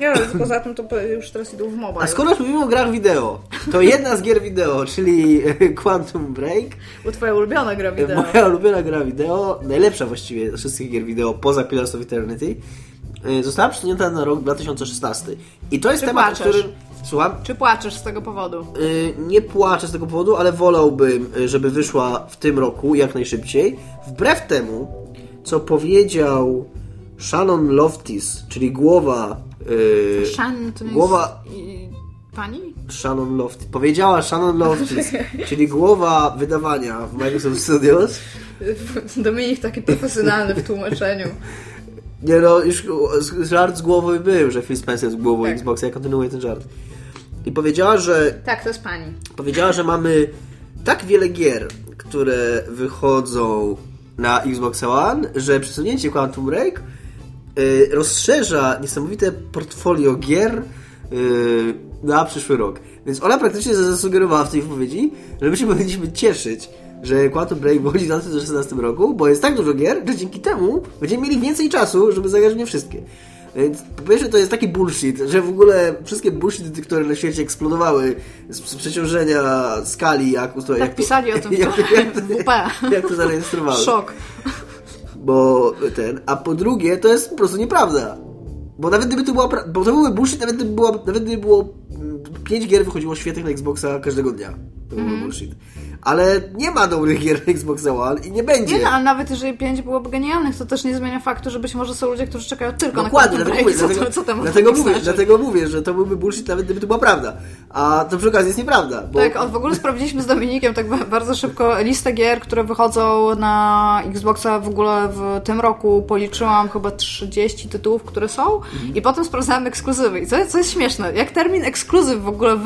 Nie, ale poza tym to już teraz idą w mobile. A skoro już mówimy o grach wideo, to jedna z gier wideo, czyli Quantum Break, Bo twoja ulubiona gra wideo. moja ulubiona gra wideo, najlepsza właściwie ze wszystkich gier wideo poza Pillars of Eternity, została przesunięta na rok 2016. I to jest Czy temat, płaczesz? którym... Słucham? Czy płaczesz z tego powodu? Y, Nie płaczę z tego powodu, ale wolałbym, y, żeby wyszła w tym roku jak najszybciej. Wbrew temu, co powiedział Shannon Loftis, czyli głowa. y, Shan to nie głowa- jest... Pani? Shannon Loftis. Powiedziała Shannon Loftis, czyli głowa wydawania w Microsoft Studios. Dominik taki profesjonalny w tłumaczeniu. Nie no, już żart z głowy był, że Phil Spencer z głową Tak. Xboxa. Ja kontynuuję ten żart. I powiedziała, że Tak, to jest pani. Powiedziała, że mamy tak wiele gier, które wychodzą na Xbox One, że przesunięcie Quantum Break y, rozszerza niesamowite portfolio gier y, na przyszły rok. Więc ona praktycznie zasugerowała w tej wypowiedzi, że my się powinniśmy cieszyć, że Quantum Break wychodzi w 2016 roku, bo jest tak dużo gier, że dzięki temu będziemy mieli więcej czasu, żeby zagrać w nie wszystkie. Więc po pierwsze to jest taki bullshit, że w ogóle wszystkie bullshity, które na świecie eksplodowały z z przeciążenia skali, jak, ustro- Tak jak to- pisali o tym w jak, jak, WP. jak to zarejestrowały. Szok. Bo ten, a po drugie to jest po prostu nieprawda. Bo nawet gdyby to była, bo to były bullshit, nawet gdyby, była, nawet gdyby było mm, pięć gier wychodziło świetnych na Xboxa każdego dnia. To byłby bullshit. Ale nie ma dobrych gier na Xboxa One i nie będzie. Nie no, ale nawet jeżeli pięć byłoby genialnych, to też nie zmienia faktu, że być może są ludzie, którzy czekają tylko Dokładnie, na Quantum Break. Co, dlatego, co tam dlatego, mówię, znaczyć? dlatego mówię, że to byłby bullshit nawet gdyby to była prawda. A to przy okazji jest nieprawda. Bo Tak, w ogóle sprawdziliśmy z Dominikiem tak ba- bardzo szybko listę gier, które wychodzą na Xboxa w ogóle w tym roku. Policzyłam chyba 30 tytułów, które są i potem sprawdzałam ekskluzywy. I co, co jest śmieszne, jak termin ekskluzyw w ogóle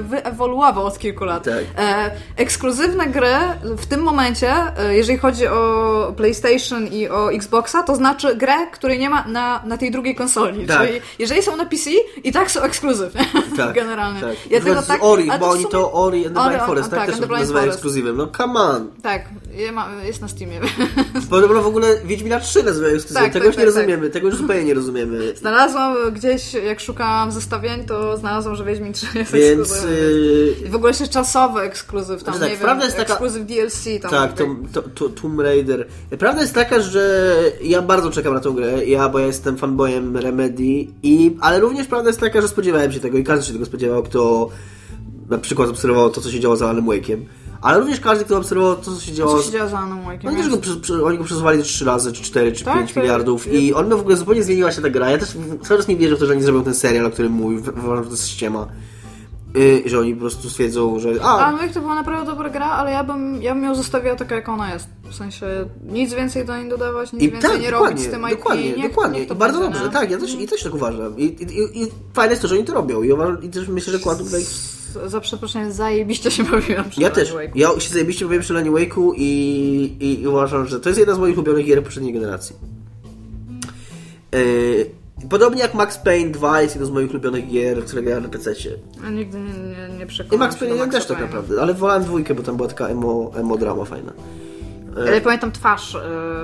wyewoluował od kilku lat. Tak. E, ekskluzywne gry w tym momencie, e, jeżeli chodzi o PlayStation i o Xboxa, to znaczy grę, której nie ma na, na tej drugiej konsoli. Tak. Czyli jeżeli są na PC, i tak są ekskluzyw. tak, Generalnie. Tak. Ja tego tak, Ori, bo oni to Ori and the Blind Forest, tak, tak, też nazywają ekskluzywem. No come on. Tak, jest na Steamie. Podobno w ogóle Wiedźmina 3 nazywają ekskluzywem. Tak, tego tak, już nie tak, rozumiemy, tego już zupełnie nie rozumiemy. Znalazłam gdzieś, jak szukałam zestawień, to znalazłam, że Wiedźmin 3 jest Więc... ekskluzywem. I w ogóle jeszcze czasowy ekskluzyw, tam Znaczy tak, nie wiem, prawda jest taka- ekskluzyw DLC. Tam Tak, to, to, to, Tomb Raider. Prawda jest taka, że ja bardzo czekam na tą grę, ja, bo ja jestem fanboyem Remedy, i, ale również prawda jest taka, że spodziewałem się tego i każdy się tego spodziewał, kto na przykład obserwował to, co się działo za Alan Wake'iem. Ale również każdy, kto obserwował to, co się działo... Co się dzieje za Alan Wake'iem? Oni, go, oni go przesuwali do 3 razy, czy 4, czy Tak, 5 to- miliardów i on w ogóle zupełnie zmieniła się ta gra. Ja też cały czas nie wierzę w to, że oni zrobią ten serial, o którym mówił. Uważam, że to jest ściema. Yy, że oni po prostu stwierdzą, że... A, Alan Wake to była naprawdę dobra gra, ale ja bym, ja bym ją zostawiła taka, jak ona jest. W sensie nic więcej do niej dodawać, nic I więcej tak, nie robić z tym IP. dokładnie, niech, dokładnie. Niech I bardzo będzie, dobrze, nie? tak, ja też, i też tak uważam. I, i, I fajne jest to, że oni to robią. I, uważam, i też myślę, że Quantum Break... Za przeproszeniem, zajebiście się bawiłam przy Ja też. Wake'u. Ja się zajebiście bawiłem przy Lanie Wake'u i, i, i uważam, że to jest jedna z moich ulubionych gier poprzedniej generacji. Yy, podobnie jak Max Payne 2 jest jedną z moich ulubionych gier, które grałem na PC-cie. Ja nigdy nie, nie, nie I przekonałam Max Payne do ja Maxa też tak naprawdę, ale wolałem dwójkę, bo tam była taka emo, emo drama fajna. Ale pamiętam twarz y,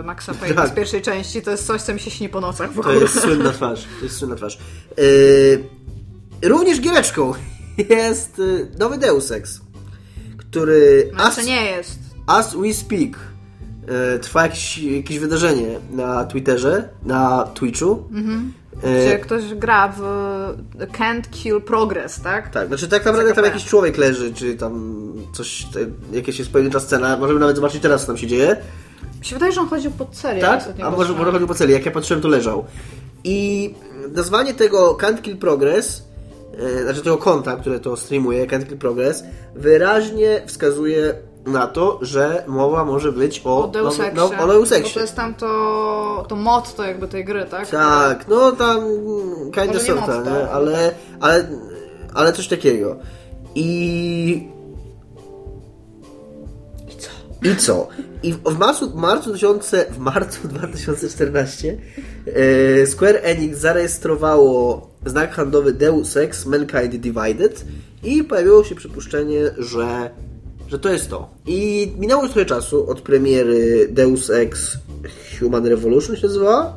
Maxa Payne Tak. z pierwszej części, to jest coś, co mi się śni po nocach w To ogóle. jest słynna twarz. To jest słynna twarz. Yy, również giereczką jest nowy Deus Ex, który as, Znaczy nie jest. as we speak trwa jakieś, jakieś wydarzenie na Twitterze, na Twitchu, Gdzie ktoś gra w Can't Kill Progress, tak? tak, znaczy tak naprawdę tam jakiś człowiek leży, czy tam coś, jakaś jest pojedyncza scena, możemy nawet zobaczyć teraz, co tam się dzieje. Mi się wydaje, że on chodził pod serię. Tak? A może, może chodził po celi, jak ja patrzyłem, to leżał. I nazwanie tego Can't Kill Progress, e, znaczy tego konta, które to streamuje, Can't Kill Progress, wyraźnie wskazuje na to, że mowa może być o, O Deus Exie. no, o Deus Bo Exie. to jest tam to, to motto jakby tej gry, tak? Tak, no tam mm, kind Może nie sorta, nie? ale Ale, ale, ale coś takiego. I... I co? I co? I w, marcu, marcu, 2000, w marcu 2014 e, Square Enix zarejestrowało znak handlowy Deus Ex Mankind Divided i pojawiło się przypuszczenie, że, że to jest to. I minęło już trochę czasu od premiery Deus Ex Human Revolution się nazywała.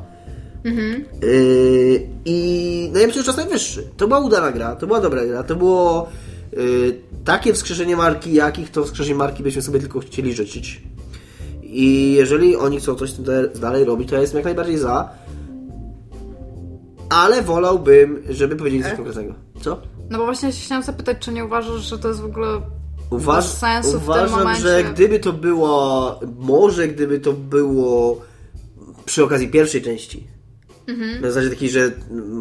Yy, I no ja myślę, że czas najwyższy. To była udana gra, to była dobra gra, to było yy, takie wskrzeszenie marki, jakich to wskrzeszenie marki byśmy sobie tylko chcieli życzyć. I jeżeli oni chcą coś dalej robić, to ja jestem jak najbardziej za. Ale wolałbym, żeby powiedzieli coś konkretnego. Co? No bo właśnie się chciałam zapytać, czy nie uważasz, że to jest w ogóle Uważ, bez sensu w tym uważam, momencie? że gdyby to było, może gdyby to było przy okazji pierwszej części, Mhm. na zasadzie takiej, że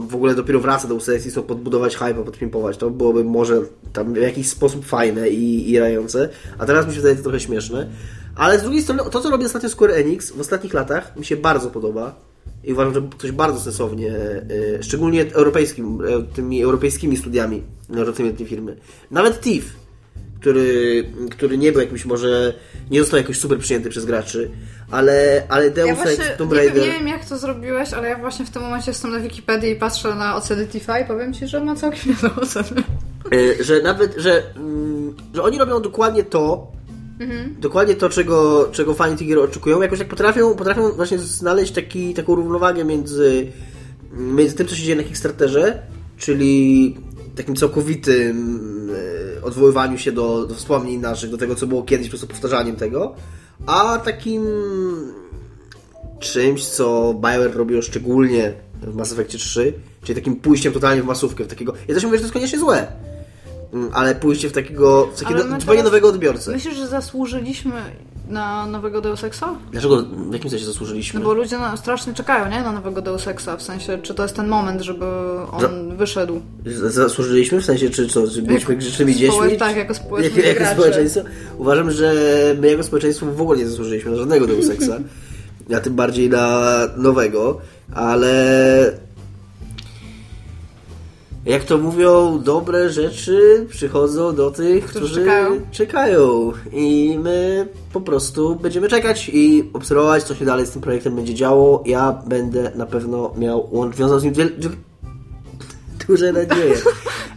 w ogóle dopiero wraca do sesji, chcą podbudować hype, podpimpować, to byłoby może tam w jakiś sposób fajne i, i rające, a teraz mi się wydaje to trochę śmieszne. Ale z drugiej strony, to co robi ostatnio Square Enix w ostatnich latach mi się bardzo podoba i uważam, że coś bardzo sensownie, e, szczególnie europejskim, e, tymi europejskimi studiami robią tej firmy. Nawet Thief, który, który nie był jakimś może, nie został jakoś super przyjęty przez graczy, ale, ale Deus Ja Ex, Tomb nie, wiem- Raider... nie wiem jak to zrobiłeś, ale ja właśnie w tym momencie jestem na Wikipedii i patrzę na oceny Tifa i powiem Ci, że ma całkiem niezłe oceny. E, że nawet, że, mm, że oni robią dokładnie to, Mhm. dokładnie to, czego, czego fani tych gier oczekują, jakoś tak potrafią, potrafią właśnie znaleźć taki, taką równowagę między, między tym, co się dzieje na Kickstarterze, czyli takim całkowitym e, odwoływaniu się do, do wspomnień naszych, do tego, co było kiedyś, po prostu powtarzaniem tego, a takim czymś, co BioWare robiło szczególnie w Mass Effect 3, czyli takim pójściem totalnie w masówkę, w takiego... Ja też mówię, że to jest koniecznie złe, mm, ale pójście w takiego, w takiego zupełnie nowego odbiorcę. Myślisz, że zasłużyliśmy na nowego Deus Exa? Dlaczego, w jakim sensie zasłużyliśmy? No bo ludzie na, strasznie czekają, nie? Na nowego Deus Exa, w sensie, czy to jest ten moment, żeby on wyszedł. Z- Zasłużyliśmy? W sensie, czy co, czy byliśmy grzecznymi dziećmi? tak, jako społeczeństwo Jak, jako społeczeństwo? Uważam, że my jako społeczeństwo w ogóle nie zasłużyliśmy na żadnego Deus Exa, a tym bardziej na nowego, ale jak to mówią, dobre rzeczy przychodzą do tych, którzy, czekają. czekają. I my po prostu będziemy czekać i obserwować, co się dalej z tym projektem będzie działo. Ja będę na pewno miał, łącz- wiązał z nim wiel, duże nadzieje.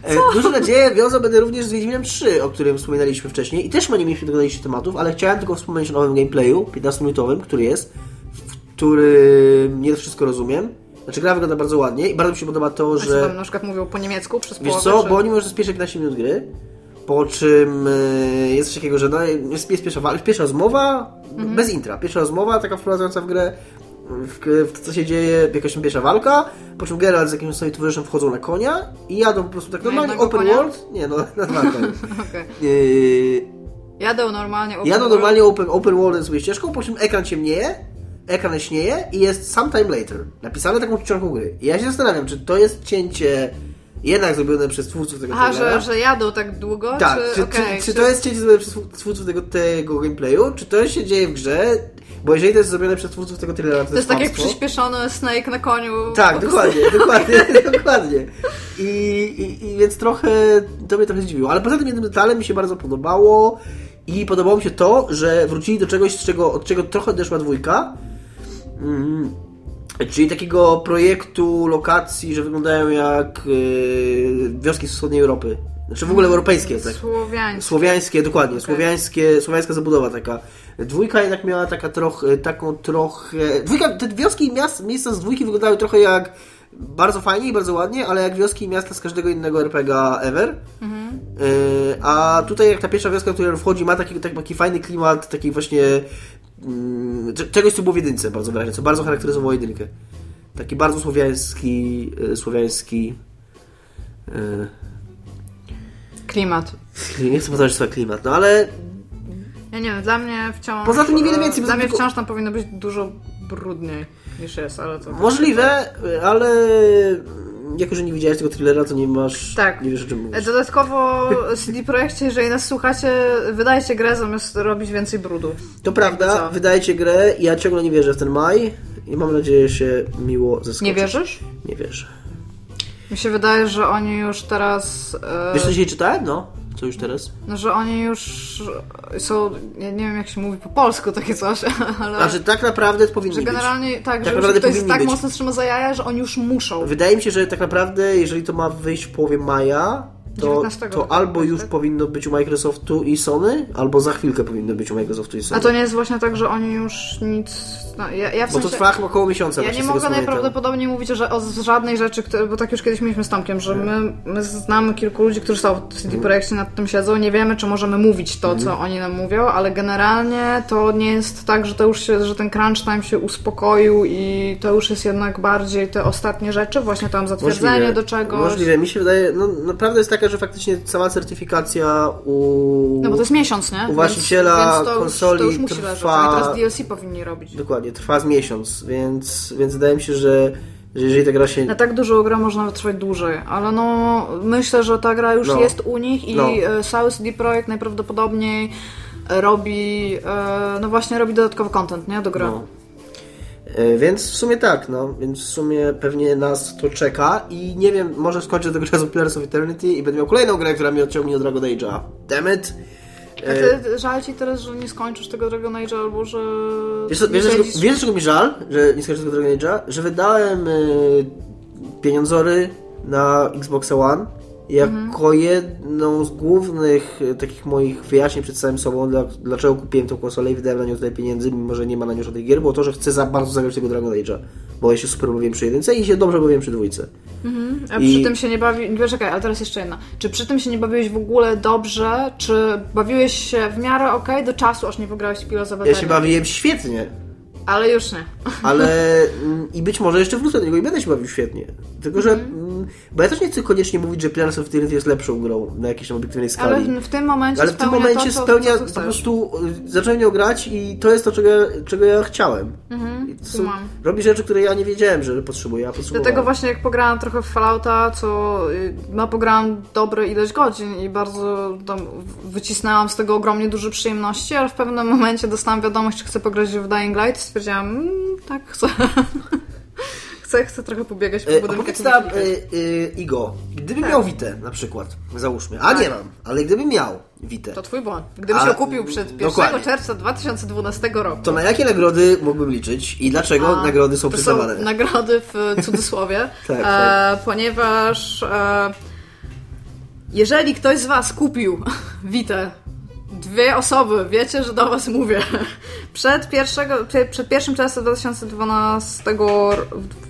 E, Duże nadzieje wiązał będę również z Wiedźminem 3, o którym wspominaliśmy wcześniej. I też ma nie mieliśmy dogadaliście tematów, ale chciałem tylko wspomnieć o nowym gameplayu, 15-minutowym, który jest, w którym nie wszystko rozumiem. Znaczy gra wygląda bardzo ładnie i bardzo mi się podoba to, że... tam na przykład mówią po niemiecku przez Wiesz połowę? co, czy- bo oni możesz spieszyć 15 minut gry, po czym e, jest coś takiego, że no, jest, jest pierwsza, pierwsza rozmowa, Mhm. bez intra, pierwsza rozmowa, taka wprowadzająca w grę, w, w co się dzieje, jakaś pierwsza walka, po czym Geralt z jakimś swoim towarzyszem wchodzą na konia i jadą po prostu tak Na normalnie, open konia? world, nie no, na dwa konie. Okej. Yy, Jadą normalnie. open jadą world. normalnie open, open worldem sobie ścieżką, po czym ekran ciemnieje, ekran jaśnieje i jest sometime later, napisane taką czcionką gry. I ja się zastanawiam, czy to jest cięcie jednak zrobione przez twórców tego trailera? że, że jadą tak długo? Tak, czy, czy, okej, czy, czy to jest cięcie zrobione przez twórców tego, tego gameplayu, czy to się dzieje w grze? Bo jeżeli to jest zrobione przez twórców tego trailera, to, To jest tak jak przyspieszony Snake na koniu. Tak, dokładnie, dokładnie, dokładnie. I, i, I więc trochę, to mnie trochę zdziwiło. Ale poza tym jednym detalem mi się bardzo podobało i podobało mi się to, że wrócili do czegoś, z czego, od czego trochę odeszła dwójka. Mm, czyli takiego projektu lokacji, że wyglądają jak yy, wioski z wschodniej Europy. Znaczy w ogóle europejskie. Tak. Słowiański. Słowiańskie, dokładnie. Słowiańskie, słowiańska zabudowa taka. Dwójka jednak miała taka trochę, taką trochę... Dwójka, te wioski i miast, miejsca z dwójki wyglądały trochę jak bardzo fajnie i bardzo ładnie, ale jak wioski i miasta z każdego innego RPGa ever. Yy, a tutaj jak ta pierwsza wioska, która wchodzi, ma taki, taki, taki fajny klimat, taki właśnie mm, czegoś, co było w jedynce bardzo wyraźnie, co bardzo charakteryzowało jedynkę. Taki bardzo słowiański, e, słowiański e, Klimat. nie chcę powiedzieć słowa klimat, no ale Ja nie wiem, dla mnie wciąż... Poza tym niewiele więcej, Dla mnie tylko- wciąż tam powinno być dużo brudniej niż jest, ale to... możliwe, ale jako, że nie widziałeś tego thrillera, to nie masz, Tak. nie wiesz o czym mówisz. Dodatkowo CD Projekcie, jeżeli nas słuchacie, wydajcie grę zamiast robić więcej brudu. To prawda, co? wydajcie grę, ja ciągle nie wierzę w ten maj i mam nadzieję, że się miło zaskoczy. Nie wierzysz? Nie wierzę. Mi się wydaje, że oni już teraz... e, Wiesz, co dzisiaj czytałem? No, co już teraz? No, że oni już są... Ja nie wiem, jak się mówi po polsku takie coś, ale... Znaczy, tak naprawdę to powinni że być. generalnie tak, Tak że naprawdę ktoś powinni tak być. mocno trzyma za jaja, że oni już muszą. Wydaje mi się, że tak naprawdę, jeżeli to ma wyjść w połowie maja, to, 19 to albo już tak? powinno być u Microsoftu i Sony, albo za chwilkę powinno być u Microsoftu i Sony. A to nie jest właśnie tak, że oni już nic... No, ja, ja w Bo to sensie... trwa około miesiąca. Ja nie mogę najprawdopodobniej mówić że o żadnej rzeczy, które, bo tak już kiedyś mieliśmy z Tomkiem, że my, my znamy kilku ludzi, którzy są w CD Projekcie nad tym siedzą, nie wiemy, czy możemy mówić to, co oni nam mówią, ale generalnie to nie jest tak, że to już się, że ten crunch time się uspokoił i to już jest jednak bardziej te ostatnie rzeczy, właśnie tam zatwierdzenie Możliwe. do czegoś. Możliwe. Mi się wydaje, no naprawdę jest taka, że faktycznie cała certyfikacja u... No bo to jest miesiąc, nie? U właściciela więc, więc to konsoli już, to już musi trwa- leżeć. Oni teraz DLC powinni robić. Dokładnie, trwa z miesiąc, więc, więc wydaje mi się, że, że jeżeli ta gra się... Na tak dużą grę można wytrwać dłużej, ale no myślę, że ta gra już No. jest u nich i No. e, cały CD Projekt najprawdopodobniej e, robi, e, no właśnie robi dodatkowy content, nie, do gry. No. E, Więc w sumie tak, no, więc w sumie pewnie nas to czeka i nie wiem, może skończę tego czasu Pillars of Eternity i będę miał kolejną grę, która mnie odciągnie od Dragon Age'a. Damn it! A ty, żal ci teraz, że nie skończysz tego Dragon Age'a, albo że Wiesz, co, wiesz, wiesz, dlaczego mi żal, że nie skończę tego Dragon Age'a? Że wydałem y, pieniądzory na Xbox One jako jedną z głównych y, takich moich wyjaśnień przed samym sobą, dla, dlaczego kupiłem tą konsolę i wydałem na nią tyle pieniędzy, mimo że nie ma na nią żadnych gier, było to, że chcę za bardzo zagrać tego Dragon Age'a, bo ja się super bawiłem przy jedynce i się dobrze bawiłem przy dwójce. A I- przy tym się nie bawi... Czekaj, ale teraz jeszcze jedna. Czy przy tym się nie bawiłeś w ogóle dobrze, czy bawiłeś się w miarę okej do czasu, aż nie pograłeś w Pillars of Ja się bawiłem świetnie, Ale już nie. ale mm, i być może jeszcze wrócę do niego i będę się bawił świetnie. Tylko, że mm, bo ja też nie chcę koniecznie mówić, że Pillars of jest lepszą grą na jakiejś tam obiektywnej skali. Ale w, tym momencie Ale w tym momencie to, co, spełnia to, co po prostu y, zacząłem nią grać i to jest to, czego, ja- czego ja chciałem. Mhm, są, robi rzeczy, które ja nie wiedziałem, że potrzebuję, a potrzebowałem. Dlatego właśnie jak pograłam trochę w Fallouta, co y, no pograłam dobre ileś godzin i bardzo tam wycisnęłam z tego ogromnie duże przyjemności, ale w pewnym momencie dostałam wiadomość, czy chcę pograć w Dying Light i stwierdziłam, mm, tak, chcę. chcę, chcę trochę pobiegać po E, budynkach. Klikać. e, e, Igo, gdybym Tak. miał Witę na przykład, załóżmy, a Tak. nie mam, ale gdybym miał Witę, To twój błąd. Gdybyś ją kupił przed 1 dokładnie. czerwca 2012 roku. to na jakie nagrody mógłbym liczyć i dlaczego A, nagrody są przyznawane? są nagrody w cudzysłowie, Tak, e, tak. ponieważ e, jeżeli ktoś z Was kupił Witę, dwie osoby, wiecie, że do Was mówię, przed, pierwszego, przed- przed 1 czerwca 2012 r- dwa-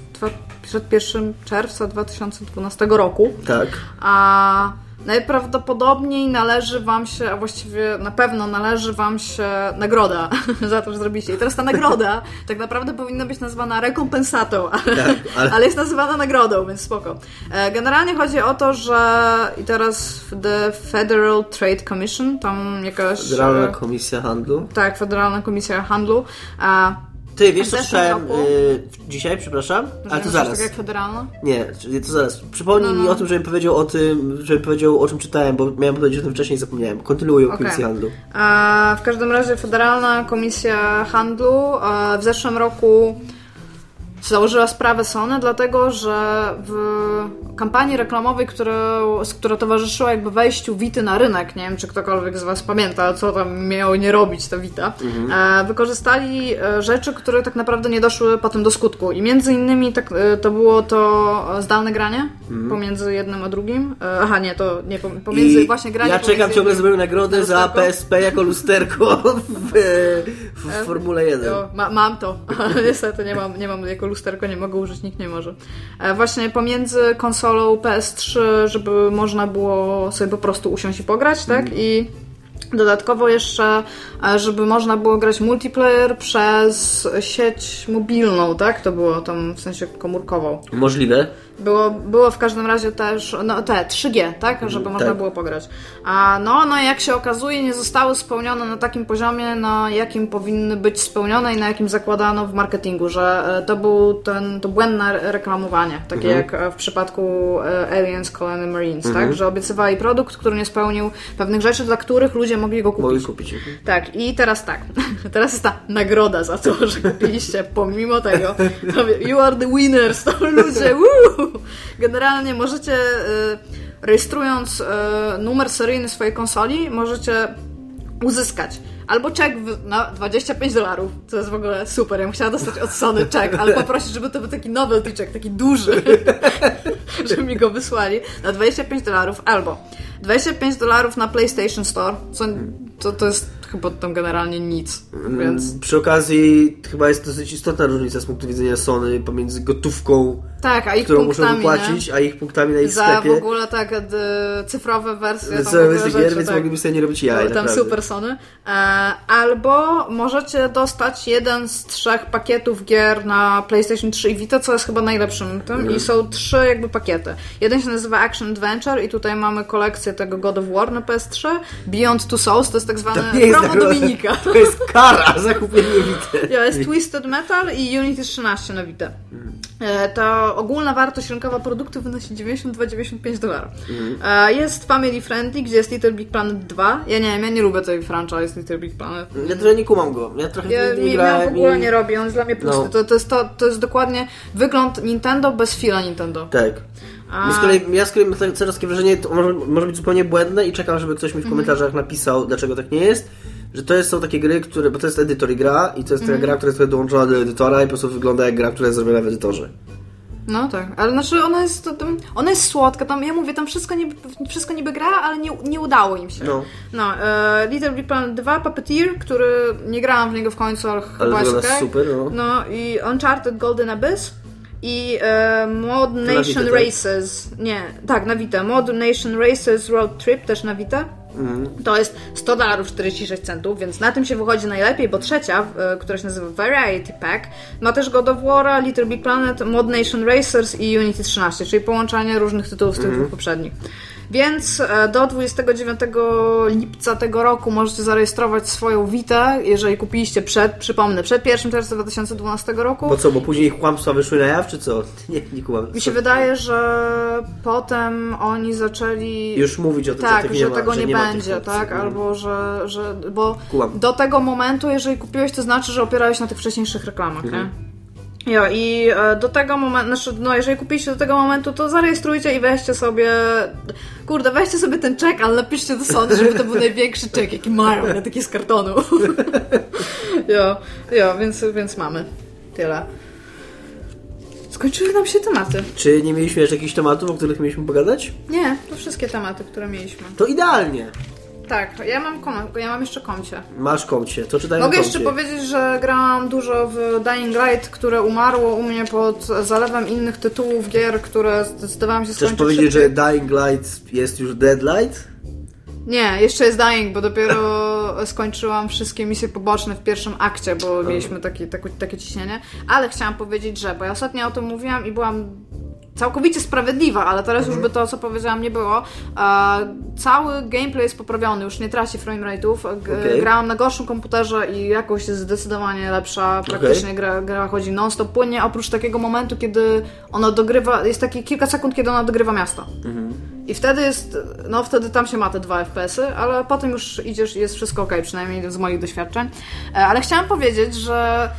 przed 1 czerwca 2012 roku, Tak. a najprawdopodobniej należy wam się, a właściwie na pewno należy wam się nagroda za to, że zrobiliście. I teraz ta nagroda tak naprawdę powinna być nazwana rekompensatą, ale, Tak, ale- ale jest nazywana nagrodą, więc spoko. E, Generalnie chodzi o to, że i teraz The Federal Trade Commission, tam jakaś... Federalna e, Komisja Handlu. tak, Federalna Komisja Handlu. A, Ty, wiesz co słyszałem y, dzisiaj, przepraszam? Ale to że zaraz. Tak jak federalna? Nie, to zaraz. Przypomnij No, mi no. o tym, żebym powiedział o tym, żebym powiedział o czym czytałem, bo miałem powiedzieć o tym wcześniej i zapomniałem. Kontynuuję o Okej. Komisji Handlu. A w każdym razie Federalna Komisja Handlu w zeszłym roku założyła sprawę Sony, dlatego że w kampanii reklamowej, która, która towarzyszyła jakby wejściu Wity na rynek, nie wiem czy ktokolwiek z Was pamięta, co tam miało nie robić ta Vita, e, wykorzystali e, rzeczy, które tak naprawdę nie doszły potem do skutku. I między innymi tak, e, to było to zdalne granie pomiędzy jednym a drugim. Aha, nie, to nie, pom- pomiędzy właśnie granie ja czekam ciągle z nagrodę za. PSP jako lusterko w, w, Formule 1. Jo, ma, mam to, niestety nie mam, nie mam jako lusterko, nie mogę użyć, nikt nie może. E, właśnie pomiędzy konsolą PS3, żeby można było sobie po prostu usiąść i pograć, tak? I Dodatkowo jeszcze, e, żeby można było grać multiplayer przez sieć mobilną, tak? To było tam w sensie komórkową. Możliwe. Było, było w każdym razie też, no te 3G, tak? Żeby można tak. było pograć. A no, no jak się okazuje, nie zostały spełnione na takim poziomie, na jakim powinny być spełnione i na jakim zakładano w marketingu, że e, to był ten, to błędne reklamowanie, takie jak e, w przypadku e, Aliens Colony Marines, tak? Że obiecywali produkt, który nie spełnił pewnych rzeczy, dla których ludzie mogli go kupić. Mogli kupić. Tak, i teraz tak. Teraz jest ta nagroda za to, że kupiliście pomimo tego. You are the winners, to ludzie. Woo! Generalnie możecie, y, rejestrując y, numer seryjny swojej konsoli, możecie uzyskać albo czek na 25 dolarów, co jest w ogóle super. Ja bym chciała dostać od Sony czek, ale poprosić, żeby to był taki novelty czek, taki duży, żeby mi go wysłali na 25 dolarów, albo 25 dolarów na PlayStation Store, co to, to jest chyba tam generalnie nic, więc Przy okazji chyba jest dosyć istotna różnica z punktu widzenia Sony pomiędzy gotówką, tak, a ich którą muszą wypłacić, nie? a ich punktami na ich Za sklepie. w ogóle tak cyfrowe wersje tam w Cały ogóle z tych rzeczy, gier, więc tak. mogliby sobie nie robić jaj, tam naprawdę. super Sony. E, albo możecie dostać jeden z trzech pakietów gier na PlayStation 3 i Vita, co jest chyba najlepszym tym. Mhm. I są trzy jakby pakiety. Jeden się nazywa Action Adventure i tutaj mamy kolekcję tego God of War na PS3. Beyond Two Souls to jest tak nie jest promo. Dominika. To jest kara za kupienie Vita. Ja, jest Twisted Metal i Unity 13 na Vita. E, To ogólna wartość rynkowa produktu wynosi 92-95 dolarów. E, Jest Family Friendly, gdzie jest Little Big Planet 2. Ja nie wiem, ja nie lubię tej franchise Little Big Planet. Ja trochę nie kumam go. Ja trochę Ja nie, nie miał w grałem ogóle i... nie robi, on jest dla mnie pusty. No. To, to, jest to, to jest dokładnie wygląd Nintendo bez fila Nintendo. Tak. A- z kolei, ja z kolei mam tak- coraz takie wrażenie, to może, może być zupełnie błędne i czekam, żeby ktoś mi w komentarzach napisał, dlaczego tak nie jest, że to jest, są takie gry, które, bo to jest edytor i gra i to jest taka gra, która jest dołączona do edytora i po prostu wygląda jak gra, która jest zrobiona w edytorze. No tak, ale znaczy ona jest, to, tam- ona jest słodka, tam ja mówię, tam wszystko niby, wszystko niby gra, ale nie, nie udało im się. No. No, e, Little Big Planet 2, Puppeteer, który nie grałam w niego w końcu, ale chyba jest okej. super, no. No i Uncharted Golden Abyss i e, Mod na Nation Vita, tak? Races, nie, tak, na Vita, Mod Nation Races Road Trip, też na Vita. Mhm. To jest 100 dolarów 46 centów, więc na tym się wychodzi najlepiej, bo trzecia, e, która się nazywa Variety Pack, ma też God of War, Little Big Planet, Mod Nation Racers i Unity 13, czyli połączenie różnych tytułów z tych Mhm. dwóch poprzednich. Więc e, do 29 lipca tego roku możecie zarejestrować swoją Vita, jeżeli kupiliście przed, przypomnę, przed 1 czerwca 2012 roku. Bo co, bo później kłamstwa wyszły na jaw, czy co? Nie, nie kumam. Mi się wydaje, że potem oni zaczęli. Już mówić o tym, tak, że, że ma, tego że nie, nie będzie, opcji. tak? Albo że. że bo Kumam. do tego momentu, jeżeli kupiłeś, to znaczy, że opierałeś na tych wcześniejszych reklamach, Mhm. nie? Jo, i e, do tego momentu, znaczy, no jeżeli kupiliście do tego momentu, to zarejestrujcie i weźcie sobie, kurde, weźcie sobie ten czek, ale napiszcie do sądu, żeby to był największy czek, jaki mają, na taki z kartonu. jo, jo, więc, więc mamy. Tyle. Skończyły nam się tematy. Czy nie mieliśmy jeszcze jakichś tematów, o których mieliśmy pogadać? Nie, to wszystkie tematy, które mieliśmy. To idealnie. Tak, ja mam, kom- ja mam jeszcze komcie. Masz koncie, to czytaj Mogę jeszcze powiedzieć, że grałam dużo w Dying Light, które umarło u mnie pod zalewem innych tytułów gier, które zdecydowałam się Chcesz skończyć powiedzieć, że szybciej. Dying Light jest już Deadlight? Nie, jeszcze jest Dying, bo dopiero skończyłam wszystkie misje poboczne w pierwszym akcie, bo mieliśmy taki, takie, takie ciśnienie. Ale chciałam powiedzieć, że, bo ja ostatnio o tym mówiłam i byłam całkowicie sprawiedliwa, ale teraz Mhm. już by to, co powiedziałam, nie było. E, cały gameplay jest poprawiony, już nie traci framerate'ów. Okej. Grałam na gorszym komputerze i jakość jest zdecydowanie lepsza. Praktycznie gra, gra chodzi non-stop płynnie, oprócz takiego momentu, kiedy ona dogrywa, jest takie kilka sekund, kiedy ona dogrywa miasto. I wtedy jest, no wtedy tam się ma te dwa FPS-y, ale potem już idziesz i jest wszystko ok, przynajmniej z moich doświadczeń. E, Ale chciałam powiedzieć, że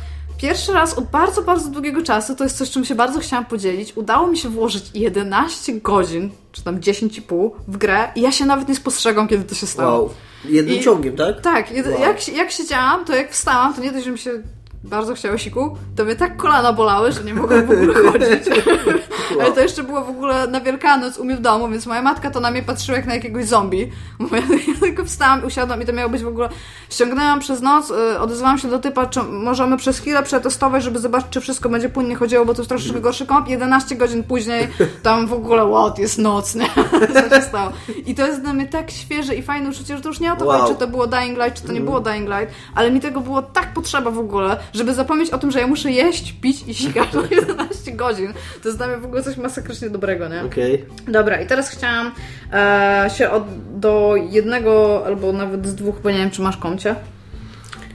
pierwszy raz od bardzo, bardzo długiego czasu, to jest coś, czym się bardzo chciałam podzielić, udało mi się włożyć 11 godzin, czy tam 10,5 w grę i ja się nawet nie spostrzegam, kiedy to się stało. Wow. Jednym I- ciągiem, tak? Tak, jed- Wow. jak, jak siedziałam, to jak wstałam, to nie dość, że mi się bardzo chciały siku, to mnie tak kolana bolały, że nie mogłam w ogóle chodzić. Ale to jeszcze było w ogóle na Wielkanoc u mnie w domu, więc moja matka to na mnie patrzyła jak na jakiegoś zombie. Ja tylko wstałam, usiadłam i to miało być w ogóle... Ściągnęłam przez noc, y, odezwałam się do typa, czy możemy przez chwilę przetestować, żeby zobaczyć, czy wszystko będzie płynnie chodziło, bo to jest troszeczkę gorszy komp. 11 godzin później tam w ogóle, what, jest noc, nie? Co się stało? I to jest dla mnie tak świeże i fajne uczucie, że to już nie o to Wow. chodzi, czy to było Dying Light, czy to nie było Dying Light, ale mi tego było tak potrzeba w ogóle, żeby zapomnieć o tym, że ja muszę jeść, pić i sikać o 11 godzin. To jest dla mnie w ogóle coś masakrycznie dobrego, nie? Okej. Dobra, i teraz chciałam e, się od, do jednego albo nawet z dwóch, bo nie wiem, czy masz komcie.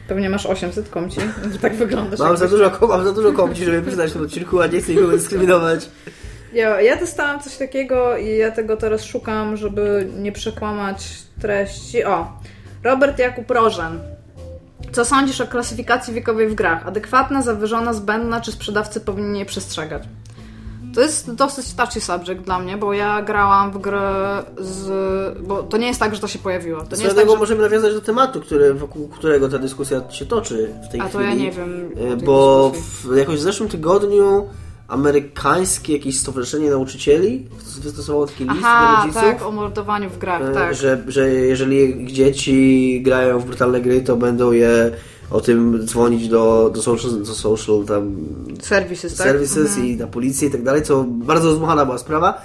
Pewnie masz 800 komci, tak wyglądasz. Mam za dużo, mam za dużo komci, żeby przyznać w tym odcinku, a nie chcę nikogo dyskryminować. Ja, ja dostałam coś takiego i ja tego teraz szukam, żeby nie przekłamać treści. O, Robert Jakub Rożen. Co sądzisz o klasyfikacji wiekowej w grach? Adekwatna, zawyżona, zbędna, czy sprzedawcy powinni jej przestrzegać? To jest dosyć touchy subject dla mnie, bo ja grałam w grę z... Bo to nie jest tak, że to się pojawiło. To nie jest tak, że... możemy nawiązać do tematu, który, wokół którego ta dyskusja się toczy w tej A to chwili. ja nie wiem E, Bo w, jakoś w zeszłym tygodniu amerykańskie jakieś stowarzyszenie nauczycieli wystosowało taki list do Aha, rodziców. tak, o mordowaniu w grach, E, tak. Że, że jeżeli ich dzieci grają w brutalne gry, to będą je o tym dzwonić do, do, social, do social tam Services, tak? services Mhm. i na policję i tak dalej, co bardzo rozmuchana była sprawa.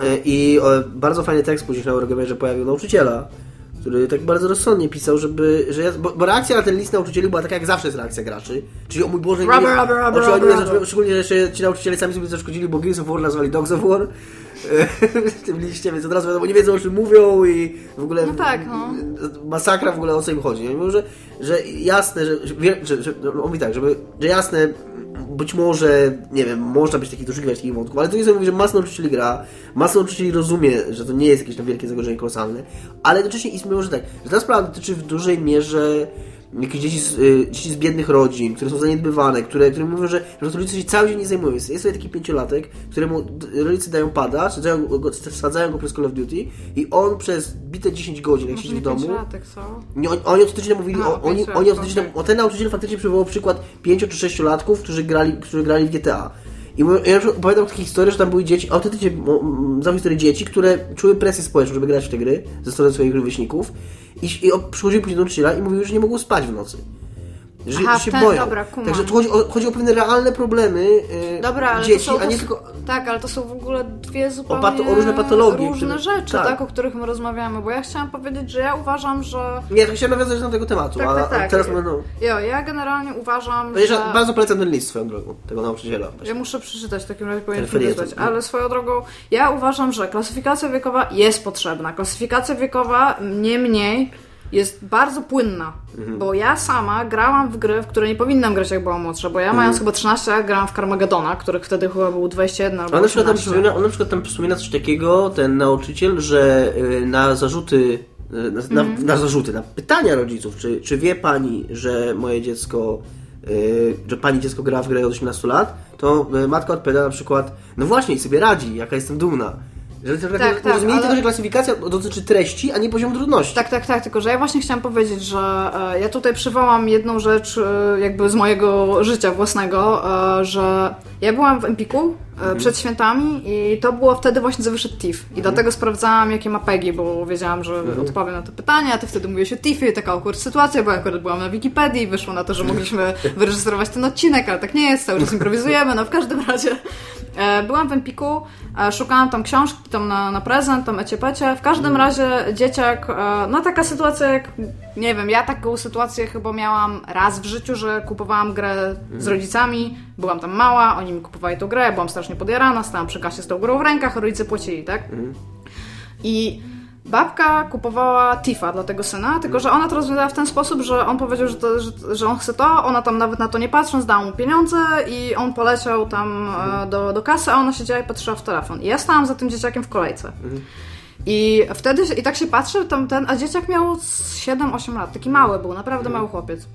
E, I e, bardzo fajny tekst później na Eurogamerze pojawił nauczyciela, który tak bardzo rozsądnie pisał, żeby, że ja, bo, bo reakcja na ten list nauczycieli była taka jak zawsze jest reakcja graczy, czyli o mój Boże, nie, Rubber, rubber, rubber, rubber, nie, rubber. szczególnie, że ci nauczyciele sami sobie zaszkodzili, bo Gears of War nazwali Dogs of War w tym liście, więc od razu wiadomo, nie wiedzą o czym mówią i w ogóle No tak, no. masakra w ogóle o co im chodzi. Nie? Mimo, że, że jasne, że, że, że, no, on mówi tak, żeby, że jasne, być może, nie wiem, można być takich doszukiwać takich wątków, ale to nie sobie mówi, że masa nauczycieli gra, masa nauczycieli rozumie, że to nie jest jakieś tam wielkie zagrożenie kolosalne, ale jednocześnie istnieje, że tak, że ta sprawa dotyczy w dużej mierze jakieś dzieci z, y, dzieci z biednych rodzin, które są zaniedbywane, które, które mówią, że, że rodzice się cały dzień nie zajmują. Jest, jest sobie taki pięciolatek, któremu rodzice dają pada, sadzają go, sadzają go przez Call of Duty i on przez bite 10 godzin, jak siedzi w domu, pięciolatek, co? nie, oni, oni ostatecznie mówili, A, o, oni, oni ostatecznie, okej. o ten nauczyciel faktycznie przywołał przykład 5 czy 6 latków, którzy grali, którzy grali w GTA. I ja opowiadam takie historie, że tam były dzieci, autentycznie znam historię dzieci, które czuły presję społeczną, żeby grać w te gry ze strony swoich rówieśników i, i przychodziły później do nauczyciela i mówiły, że nie mogą spać w nocy. Że, Aha, się ten- boją. dobra. Także tu chodzi o, chodzi o pewne realne problemy yy, Dobra, dzieci, są a nie tylko... Tak, ale to są w ogóle dwie zupełnie pato- o różne patologie, różne które- rzeczy, tak. tak. o których my rozmawiamy, bo ja chciałam powiedzieć, że ja uważam, że... Nie, ja chciałem nawiązać do tego tematu, Tak, a, tak, tak. teraz będą... Jo, ja generalnie uważam, Że... że... Bardzo polecam ten list swoją drogą, tego nauczyciela. Ja muszę przeczytać, w takim razie powinien Ten felieton, wysłać. no. Ale swoją drogą, ja uważam, że klasyfikacja wiekowa jest potrzebna. Klasyfikacja wiekowa, nie mniej, jest bardzo płynna. Mhm. Bo ja sama grałam w gry, w które nie powinnam grać jak byłam młodsza, bo ja Mhm. mając chyba 13 lat grałam w Carmagedona, których wtedy chyba był 21 albo On na, przykład tam 18. wspomina, on na przykład tam wspomina coś takiego, ten nauczyciel, że y, na zarzuty, y, na, na, Mhm. na zarzuty, na pytania rodziców, czy, czy wie pani, że moje dziecko, y, że pani dziecko gra w grę od 18 lat, to matka odpowiada na przykład, no właśnie i sobie radzi, jaka jestem dumna. Tak, Tak, tak, tak, rozumienie ale- tego, że klasyfikacja dotyczy treści, a nie poziomu trudności. Tak, tak, tak, tylko że ja właśnie chciałam powiedzieć, że e, ja tutaj przywołam jedną rzecz e, jakby z mojego życia własnego, e, że ja byłam w Empiku e, przed świętami i to było wtedy właśnie, że wyszedł TIFF. I dlatego sprawdzałam, jakie ma PEGI, bo wiedziałam, że odpowiem na to pytanie, a ty wtedy mówiłeś o TIFFie, taka awkward sytuacja, bo ja akurat byłam na Wikipedii i wyszło na to, że mogliśmy wyrejestrować ten odcinek, ale tak nie jest, cały czas improwizujemy, no w każdym razie. E, byłam w Empiku, e, szukałam tam książki, tam na, na prezent, tam eciepecie, w każdym razie dzieciak, no taka sytuacja jak, nie wiem, ja taką sytuację chyba miałam raz w życiu, że kupowałam grę z rodzicami, byłam tam mała, oni mi kupowali tą grę, byłam strasznie podjarana, stałam przy kasie z tą grą w rękach, rodzice płacili, tak? I babka kupowała Tifa dla tego syna, tylko że ona to rozwiązała w ten sposób, że on powiedział, że, to, że, że on chce to, ona tam nawet na to nie patrząc dała mu pieniądze i on poleciał tam e, do, do kasy, a ona siedziała i patrzyła w telefon. I ja stałam za tym dzieciakiem w kolejce. I wtedy, i tak się patrzy, tam ten, a dzieciak miał z 7-8 lat, taki mały był, naprawdę mały chłopiec.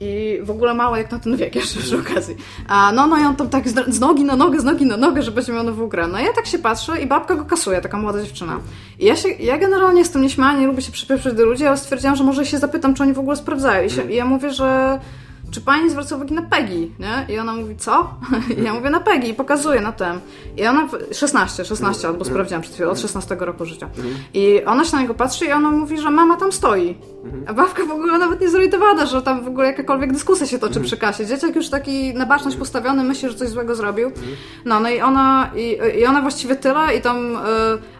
I w ogóle mały jak na ten wiek jeszcze przy okazji. A no, no i on tam tak z, z nogi na nogę, z nogi na nogę, że będzie miał nową grę. No i ja tak się patrzę i babka go kasuje, taka młoda dziewczyna. I ja się, ja generalnie jestem nieśmiała, nie lubię się przypieprzać do ludzi, ale stwierdziłam, że może się zapytam, czy oni w ogóle sprawdzają. I, się, i ja mówię, że czy pani zwraca uwagę na Peggy, nie? I ona mówi, co? I ja mówię na Peggy i pokazuję na tem. I ona, 16, 16 albo sprawdziłam przed chwilą, od 16 roku życia. I ona się na niego patrzy i ona mówi, że mama tam stoi. A babka w ogóle nawet nie zorientowana, że tam w ogóle jakakolwiek dyskusja się toczy przy kasie. Dzieciak już taki na baczność postawiony, myśli, że coś złego zrobił. No, no i ona, i, i ona właściwie tyle i tam e,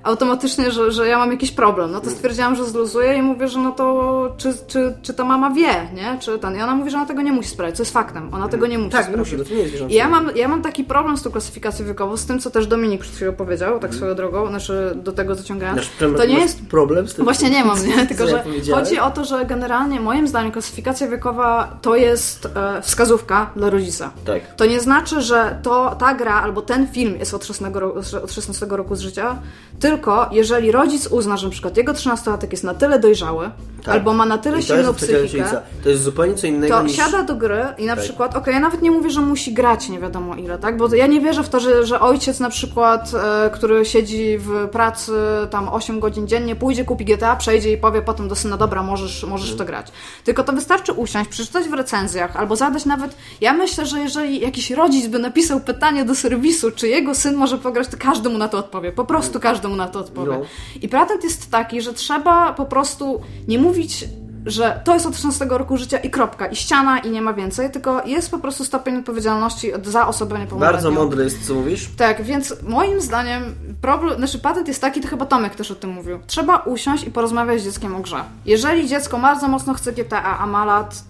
automatycznie, że, że ja mam jakiś problem. No to stwierdziłam, że zluzuję i mówię, że no to czy, czy, czy ta mama wie, nie? Czy ten. I ona mówi, że ona tego nie musi sprawdzić, co jest faktem. Ona tego nie musi Tak, sprawdzić. musi, bo to nie jest ja mam, ja mam taki problem z tą klasyfikacją wiekową, z tym, co też Dominik przed chwilą powiedział, tak swoją drogą, znaczy do tego zaciągając. Znaczy, To nie masz jest problem z tym. Właśnie nie mam, nie? Tylko, że chodzi o to, że generalnie moim zdaniem klasyfikacja wiekowa to jest e, wskazówka dla rodzica. Tak. To nie znaczy, że to, ta gra albo ten film jest od 16, roku, od 16 roku z życia, tylko jeżeli rodzic uzna, że na przykład jego 13-latek jest na tyle dojrzały, Tak. albo ma na tyle silną psychikę. To jest zupełnie co innego to niż... siada do gry i na Tak. przykład, okej, ja nawet nie mówię, że musi grać nie wiadomo ile, tak? Bo ja nie wierzę w to, że, że ojciec na przykład, e, który siedzi w pracy tam 8 godzin dziennie, pójdzie, kupi GTA, przejdzie i powie potem do syna, dobra, możesz, możesz to grać. Tylko to wystarczy usiąść, przeczytać w recenzjach, albo zadać nawet, ja myślę, że jeżeli jakiś rodzic by napisał pytanie do serwisu, czy jego syn może pograć, to każdy mu na to odpowie. Po prostu każdy mu na to odpowie. No. I patent jest taki, że trzeba po prostu nie mówić że to jest od 16 roku życia i kropka, i ściana, i nie ma więcej, tylko jest po prostu stopień odpowiedzialności za osobę niepełnoletnią. Bardzo mądre jest, co mówisz. Tak, więc moim zdaniem problem, znaczy patent jest taki, to chyba Tomek też o tym mówił. Trzeba usiąść i porozmawiać z dzieckiem o grze. Jeżeli dziecko bardzo mocno chce GTA, a ma lat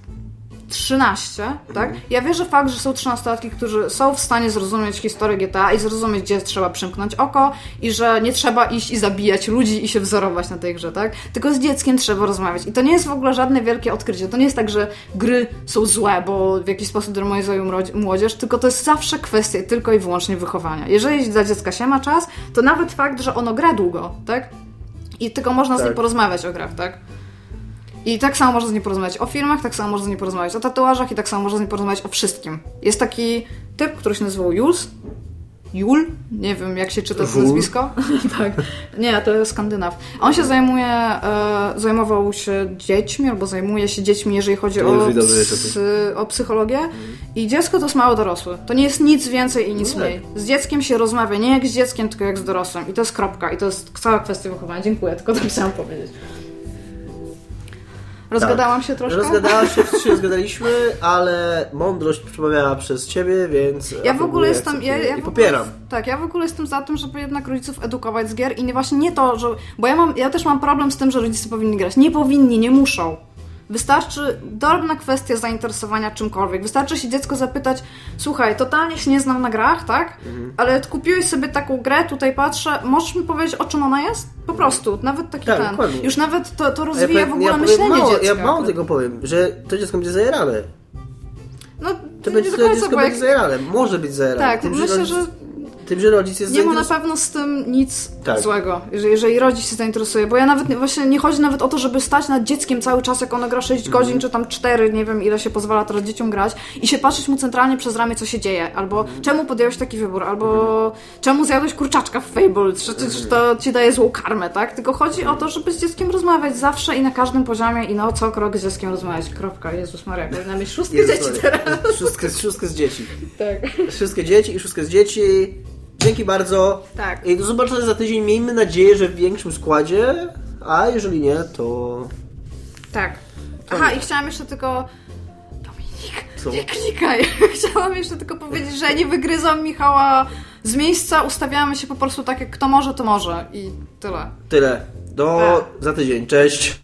13, tak? Ja wierzę fakt, że są 13-latki, którzy są w stanie zrozumieć historię GTA i zrozumieć, gdzie trzeba przymknąć oko i że nie trzeba iść i zabijać ludzi i się wzorować na tej grze, tak? Tylko z dzieckiem trzeba rozmawiać. I to nie jest w ogóle żadne wielkie odkrycie. To nie jest tak, że gry są złe, bo w jakiś sposób demonizują młodzież, tylko to jest zawsze kwestia tylko i wyłącznie wychowania. Jeżeli dla dziecka się ma czas, to nawet fakt, że ono gra długo, tak? I tylko można z nim Tak. porozmawiać o grach, tak? I tak samo można z nim porozmawiać o filmach, tak samo można z nim porozmawiać o tatuażach i tak samo można z nim porozmawiać o wszystkim. Jest taki typ, który się nazywał Jules. Jul? Nie wiem, jak się czyta to nazwisko. tak. Nie, to jest Skandynaw. On się zajmuje, e, zajmował się dziećmi, albo zajmuje się dziećmi, jeżeli chodzi o, o tym. psy, o psychologię. I dziecko to jest mało dorosłe. To nie jest nic więcej i nic No tak. mniej. Z dzieckiem się rozmawia nie jak z dzieckiem, tylko jak z dorosłym. I to jest kropka. I to jest cała kwestia wychowania. Dziękuję, tylko to chciałam powiedzieć. Rozgadałam się troszkę? Rozgadała się, wszyscy się rozgadaliśmy, ale mądrość przemawiała przez ciebie, więc. Ja w ogóle jestem. Ja, ja i w ogóle, popieram. Tak, ja w ogóle jestem za tym, żeby jednak rodziców edukować z gier i nie właśnie nie to, że. Bo ja mam. Ja też mam problem z tym, że rodzice powinni grać. Nie powinni, nie muszą. Wystarczy drobna kwestia zainteresowania czymkolwiek. Wystarczy się dziecko zapytać, słuchaj, totalnie się nie znam na grach, tak? Mhm. Ale kupiłeś sobie taką grę, tutaj patrzę, możesz mi powiedzieć, o czym ona jest? Po prostu, nawet taki Tak, ten. dokładnie. Już nawet to, to rozwija w ogóle powiem myślenie mało, dziecka. Ja mało tego powiem, że to dziecko będzie zajarane. No, To będzie to dziecko bo będzie jak... zajarane. Może być zajarane. Tak, tym, myślę, rodzic, że Tym, że rodzic jest Nie ma na pewno z tym nic Tak. złego, jeżeli, jeżeli rodzic się zainteresuje, bo ja nawet nie- właśnie nie chodzi nawet o to, żeby stać nad dzieckiem cały czas, jak ono gra 6 Mhm. godzin, czy tam 4, nie wiem ile się pozwala teraz dzieciom grać i się patrzeć mu centralnie przez ramię, co się dzieje, albo Mhm. czemu podjąłeś taki wybór, albo czemu zjadłeś kurczaczka w Fable, czy, czy, czy to ci daje złą karmę, tak? Tylko chodzi o to, żeby z dzieckiem rozmawiać zawsze i na każdym poziomie i no co krok z dzieckiem rozmawiać, kropka, Jezus Maria, powinna mieć szóstkę Jezus dzieci Maria. teraz. Szóstkę, szóstkę z dzieci. Tak. Wszystkie dzieci i szóstkę z dzieci. Dzięki bardzo. Tak. I do zobaczenia za tydzień. Miejmy nadzieję, że w większym składzie. A jeżeli nie, to. Tak. Aha, i chciałam jeszcze tylko. Dominik, Co? nie klikaj. Chciałam jeszcze tylko powiedzieć, że nie wygryzam Michała z miejsca, ustawiamy się po prostu tak, jak kto może, to może. I tyle. Tyle. Do Tak. za tydzień. Cześć.